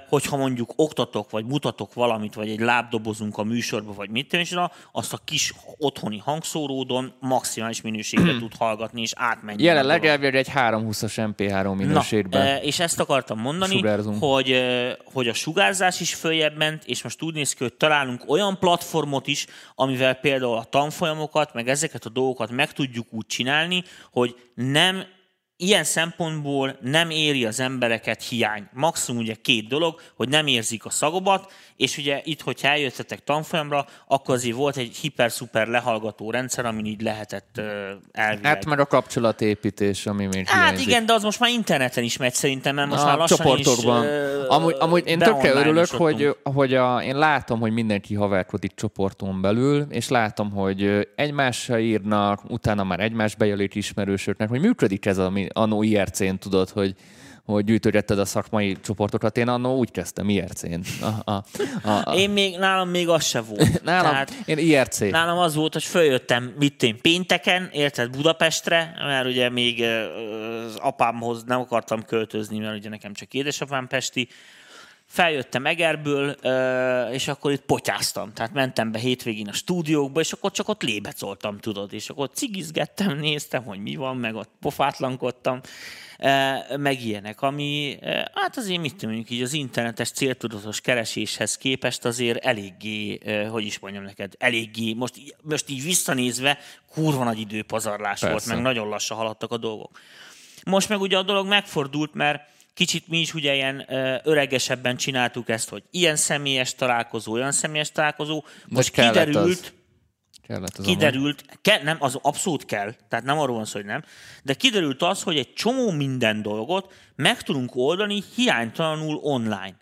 Hogyha mondjuk oktatok, vagy mutatok valamit, vagy egy lábdobozunk a műsorba, vagy mit tudom, azt a kis otthoni hangszóródon maximális minőségben tud hallgatni, és átmenni. Jelenleg elvileg egy 320-as MP3 minőségben. Na, és ezt akartam mondani, Sugárzunk. hogy, hogy a sugárzás is följebb ment, és most úgy néz ki, hogy találunk olyan platformot is, amivel például a tanfolyamokat, meg ezeket a dolgokat meg tudjuk úgy csinálni, hogy nem ilyen szempontból nem éri az embereket hiány. Maximum ugye két dolog, hogy nem érzik a szagobat, és ugye itt, hogyha eljöttetek tanfolyamra, akkor azért volt egy hiper-szuper lehallgató rendszer, amin így lehetett ö, elvileg. Hát meg a kapcsolatépítés, ami még Hát hiányzik. igen, de az most már interneten is megy szerintem, mert most a már lassan csoportokban. is... amúgy, amúgy én tökre örülök, hogy, hogy a, én látom, hogy mindenki haverkodik csoporton belül, és látom, hogy egymásra írnak, utána már egymás bejelölik ismerősöknek, hogy működik ez, ami annó IRC-n tudod, hogy hogy gyűjtögetted a szakmai csoportokat. Én annó úgy kezdtem IRC-n. A, a, a, a, Én még, nálam még az se volt. nálam, Tehát én IRC. nálam az volt, hogy följöttem, mit én, pénteken, érted, Budapestre, mert ugye még az apámhoz nem akartam költözni, mert ugye nekem csak édesapám pesti, feljöttem Egerből, és akkor itt potyáztam. Tehát mentem be hétvégén a stúdiókba, és akkor csak ott lébecoltam, tudod, és akkor cigizgettem, néztem, hogy mi van, meg ott pofátlankodtam, meg ilyenek, ami, hát azért mit mondjuk így az internetes céltudatos kereséshez képest azért eléggé, hogy is mondjam neked, eléggé, most, most így visszanézve, kurva nagy időpazarlás volt, Persze. meg nagyon lassan haladtak a dolgok. Most meg ugye a dolog megfordult, mert kicsit mi is ugye ilyen öregesebben csináltuk ezt, hogy ilyen személyes találkozó, olyan személyes találkozó. Most az. kiderült, Kellett az kiderült, ke, nem, az abszolút kell, tehát nem arról van szó, hogy nem, de kiderült az, hogy egy csomó minden dolgot meg tudunk oldani hiánytalanul online.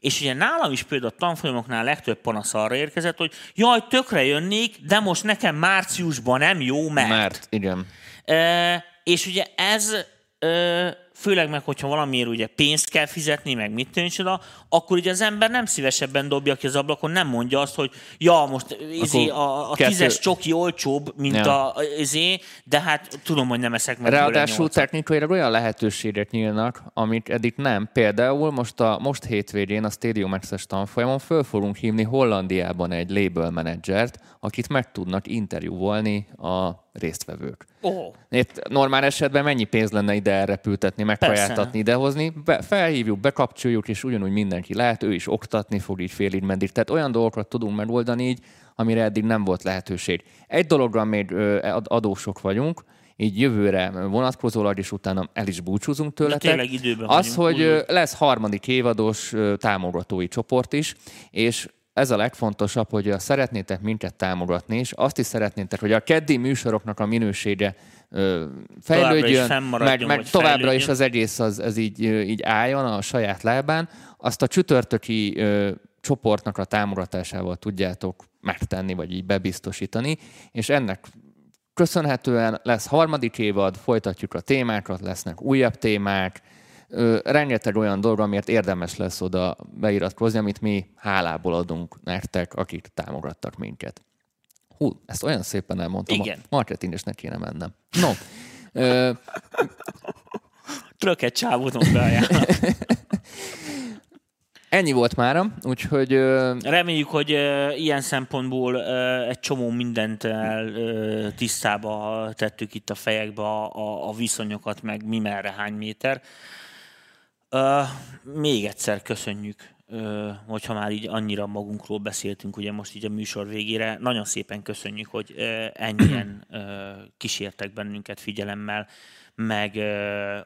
És ugye nálam is például a tanfolyamoknál legtöbb panasz arra érkezett, hogy jaj, tökre jönnék, de most nekem márciusban nem jó, mert... Mert, igen. Ö, és ugye ez ö, főleg meg, hogyha valamiért ugye pénzt kell fizetni, meg mit tűncsoda, akkor ugye az ember nem szívesebben dobja ki az ablakon, nem mondja azt, hogy ja, most izé, a, a kettő- tízes csoki olcsóbb, mint Ja. a izé, de hát tudom, hogy nem eszek meg Ráadásul technikailag olyan lehetőségek nyílnak, amit eddig nem. Például most a most hétvégén a Stadium Access tanfolyamon föl fogunk hívni Hollandiában egy label menedzsert, akit meg tudnak interjúvolni a résztvevők. Ó, Itt normál esetben mennyi pénz lenne ide elrepültetni, megkajátatni, idehozni, be, felhívjuk, bekapcsoljuk, és ugyanúgy mindenki lehet, ő is oktatni fog így félig meddig. Tehát olyan dolgokat tudunk megoldani így, amire eddig nem volt lehetőség. Egy dologra még adósok vagyunk, így jövőre vonatkozólag, és utána el is búcsúzunk tőletek. Az, vagyunk, hogy úgy lesz harmadik évados támogatói csoport is, és ez a legfontosabb, hogy szeretnétek minket támogatni, és azt is szeretnétek, hogy a keddi műsoroknak a minősége ö, fejlődjön, meg, meg továbbra fejlődjön. is az egész az, az így, így álljon a saját lábán, azt a csütörtöki ö, csoportnak a támogatásával tudjátok megtenni, vagy így bebiztosítani, és ennek köszönhetően lesz harmadik évad, folytatjuk a témákat, lesznek újabb témák, rengeteg olyan dolog, amiért érdemes lesz oda beiratkozni, amit mi hálából adunk nektek, akik támogattak minket. Hú, ezt olyan szépen elmondtam. Igen. A marketingesnek kéne mennem. No, ö, tröket csávóton beajánlom. ennyi volt mára, úgyhogy ö, Reméljük, hogy ö, ilyen szempontból ö, egy csomó mindent el, ö, tisztába tettük itt a fejekbe a, a, a viszonyokat, meg mi merre hány méter. Még egyszer köszönjük, ö, hogyha már így annyira magunkról beszéltünk, ugye most így a műsor végére. Nagyon szépen köszönjük, hogy ennyien ö, kísértek bennünket figyelemmel, meg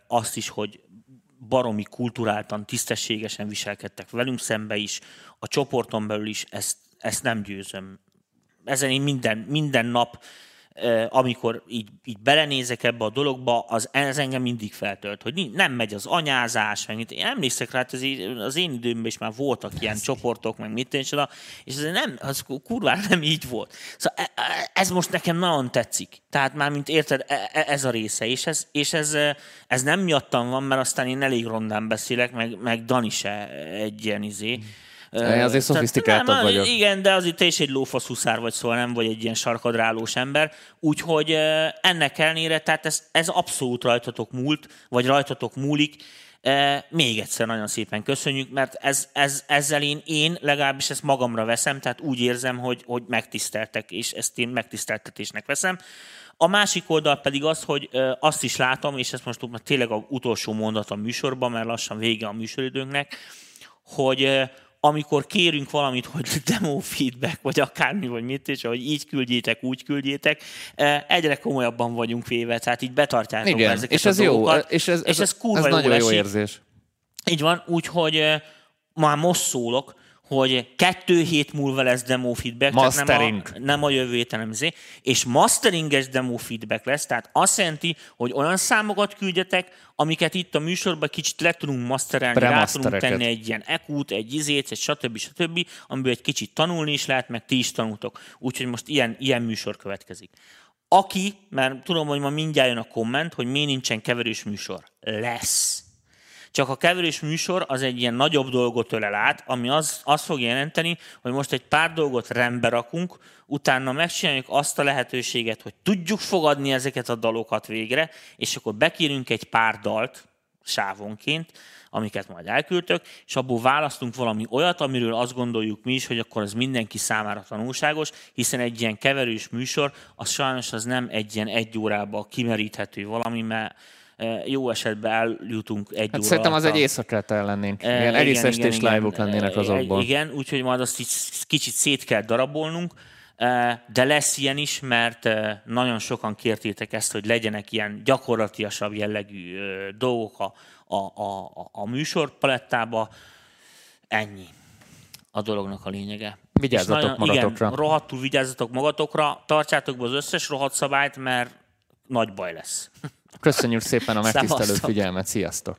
azt is, hogy baromi kulturáltan, tisztességesen viselkedtek velünk szembe is, a csoporton belül is, ezt, ezt nem győzöm. Ezen én minden, minden nap, amikor így, így belenézek ebbe a dologba, az, ez engem mindig feltölt, hogy nem megy az anyázás, meg mit. Én emlékszek rá, hát az, az én időmben is már voltak ilyen csoportok, meg mit és ez nem, az kurvára nem így volt. Szóval e- e- ez most nekem nagyon tetszik. Tehát már, mint érted, e- ez a része, és ez, és ez, eh, ez nem miattam van, mert aztán én elég rondán beszélek, meg, meg Dani se egy ilyen izé. Én azért szofisztikáltabb nem, vagyok. Igen, de azért te is egy lófasz huszár vagy, szóval nem vagy egy ilyen sarkadrálós ember. Úgyhogy ennek ellenére, tehát ez, ez abszolút rajtatok múlt, vagy rajtatok múlik. Még egyszer nagyon szépen köszönjük, mert ez, ez, ezzel én, én legalábbis ezt magamra veszem, tehát úgy érzem, hogy, hogy megtiszteltek, és ezt én megtiszteltetésnek veszem. A másik oldal pedig az, hogy azt is látom, és ez most már tényleg a utolsó mondat a műsorban, mert lassan vége a műsoridőnknek, hogy amikor kérünk valamit, hogy demo feedback, vagy akármi, vagy mit, és hogy így küldjétek, úgy küldjétek, ö, egyre komolyabban vagyunk véve, tehát így betartjátok igen, ezeket és a ez jó, dolgokat, és ez, és ez kurva ez nagyon jó esik. érzés. Így van, úgyhogy eh, már most szólok, hogy kettő hét múlva lesz demo feedback, Mastering. tehát nem a, nem a jövő héten, nem izé, és masteringes demo feedback lesz, tehát azt jelenti, hogy olyan számokat küldjetek, amiket itt a műsorban kicsit le tudunk masterelni, rá tudunk tenni egy ilyen ekút, egy izét, egy stb. stb., amiből egy kicsit tanulni is lehet, meg ti is tanultok. Úgyhogy most ilyen, ilyen műsor következik. Aki, mert tudom, hogy ma mindjárt jön a komment, hogy miért nincsen keverős műsor. Lesz. Csak a keverős műsor az egy ilyen nagyobb dolgot ölel át, ami az, azt fog jelenteni, hogy most egy pár dolgot rendbe rakunk, utána megcsináljuk azt a lehetőséget, hogy tudjuk fogadni ezeket a dalokat végre, és akkor bekérünk egy pár dalt sávonként, amiket majd elküldtök, és abból választunk valami olyat, amiről azt gondoljuk mi is, hogy akkor az mindenki számára tanulságos, hiszen egy ilyen keverős műsor, az sajnos az nem egy ilyen egy órába kimeríthető valami, mert jó esetben eljutunk egy Hát óra szerintem az alatt egy a- éjszakát lennénk. Eh, Ilyen egész estés igen, live-ok lennének azokból. Igen, úgyhogy majd azt így kicsit szét kell darabolnunk, de lesz ilyen is, mert nagyon sokan kértétek ezt, hogy legyenek ilyen gyakorlatiasabb jellegű dolgok a, a, a, a- műsorpalettába. Ennyi a dolognak a lényege. Vigyázzatok nagyon- magatokra. Igen, rohadtul vigyázzatok magatokra, tartsátok be az összes rohadt szabályt, mert nagy baj lesz. Köszönjük szépen a megtisztelő Szevasztok. figyelmet, sziasztok!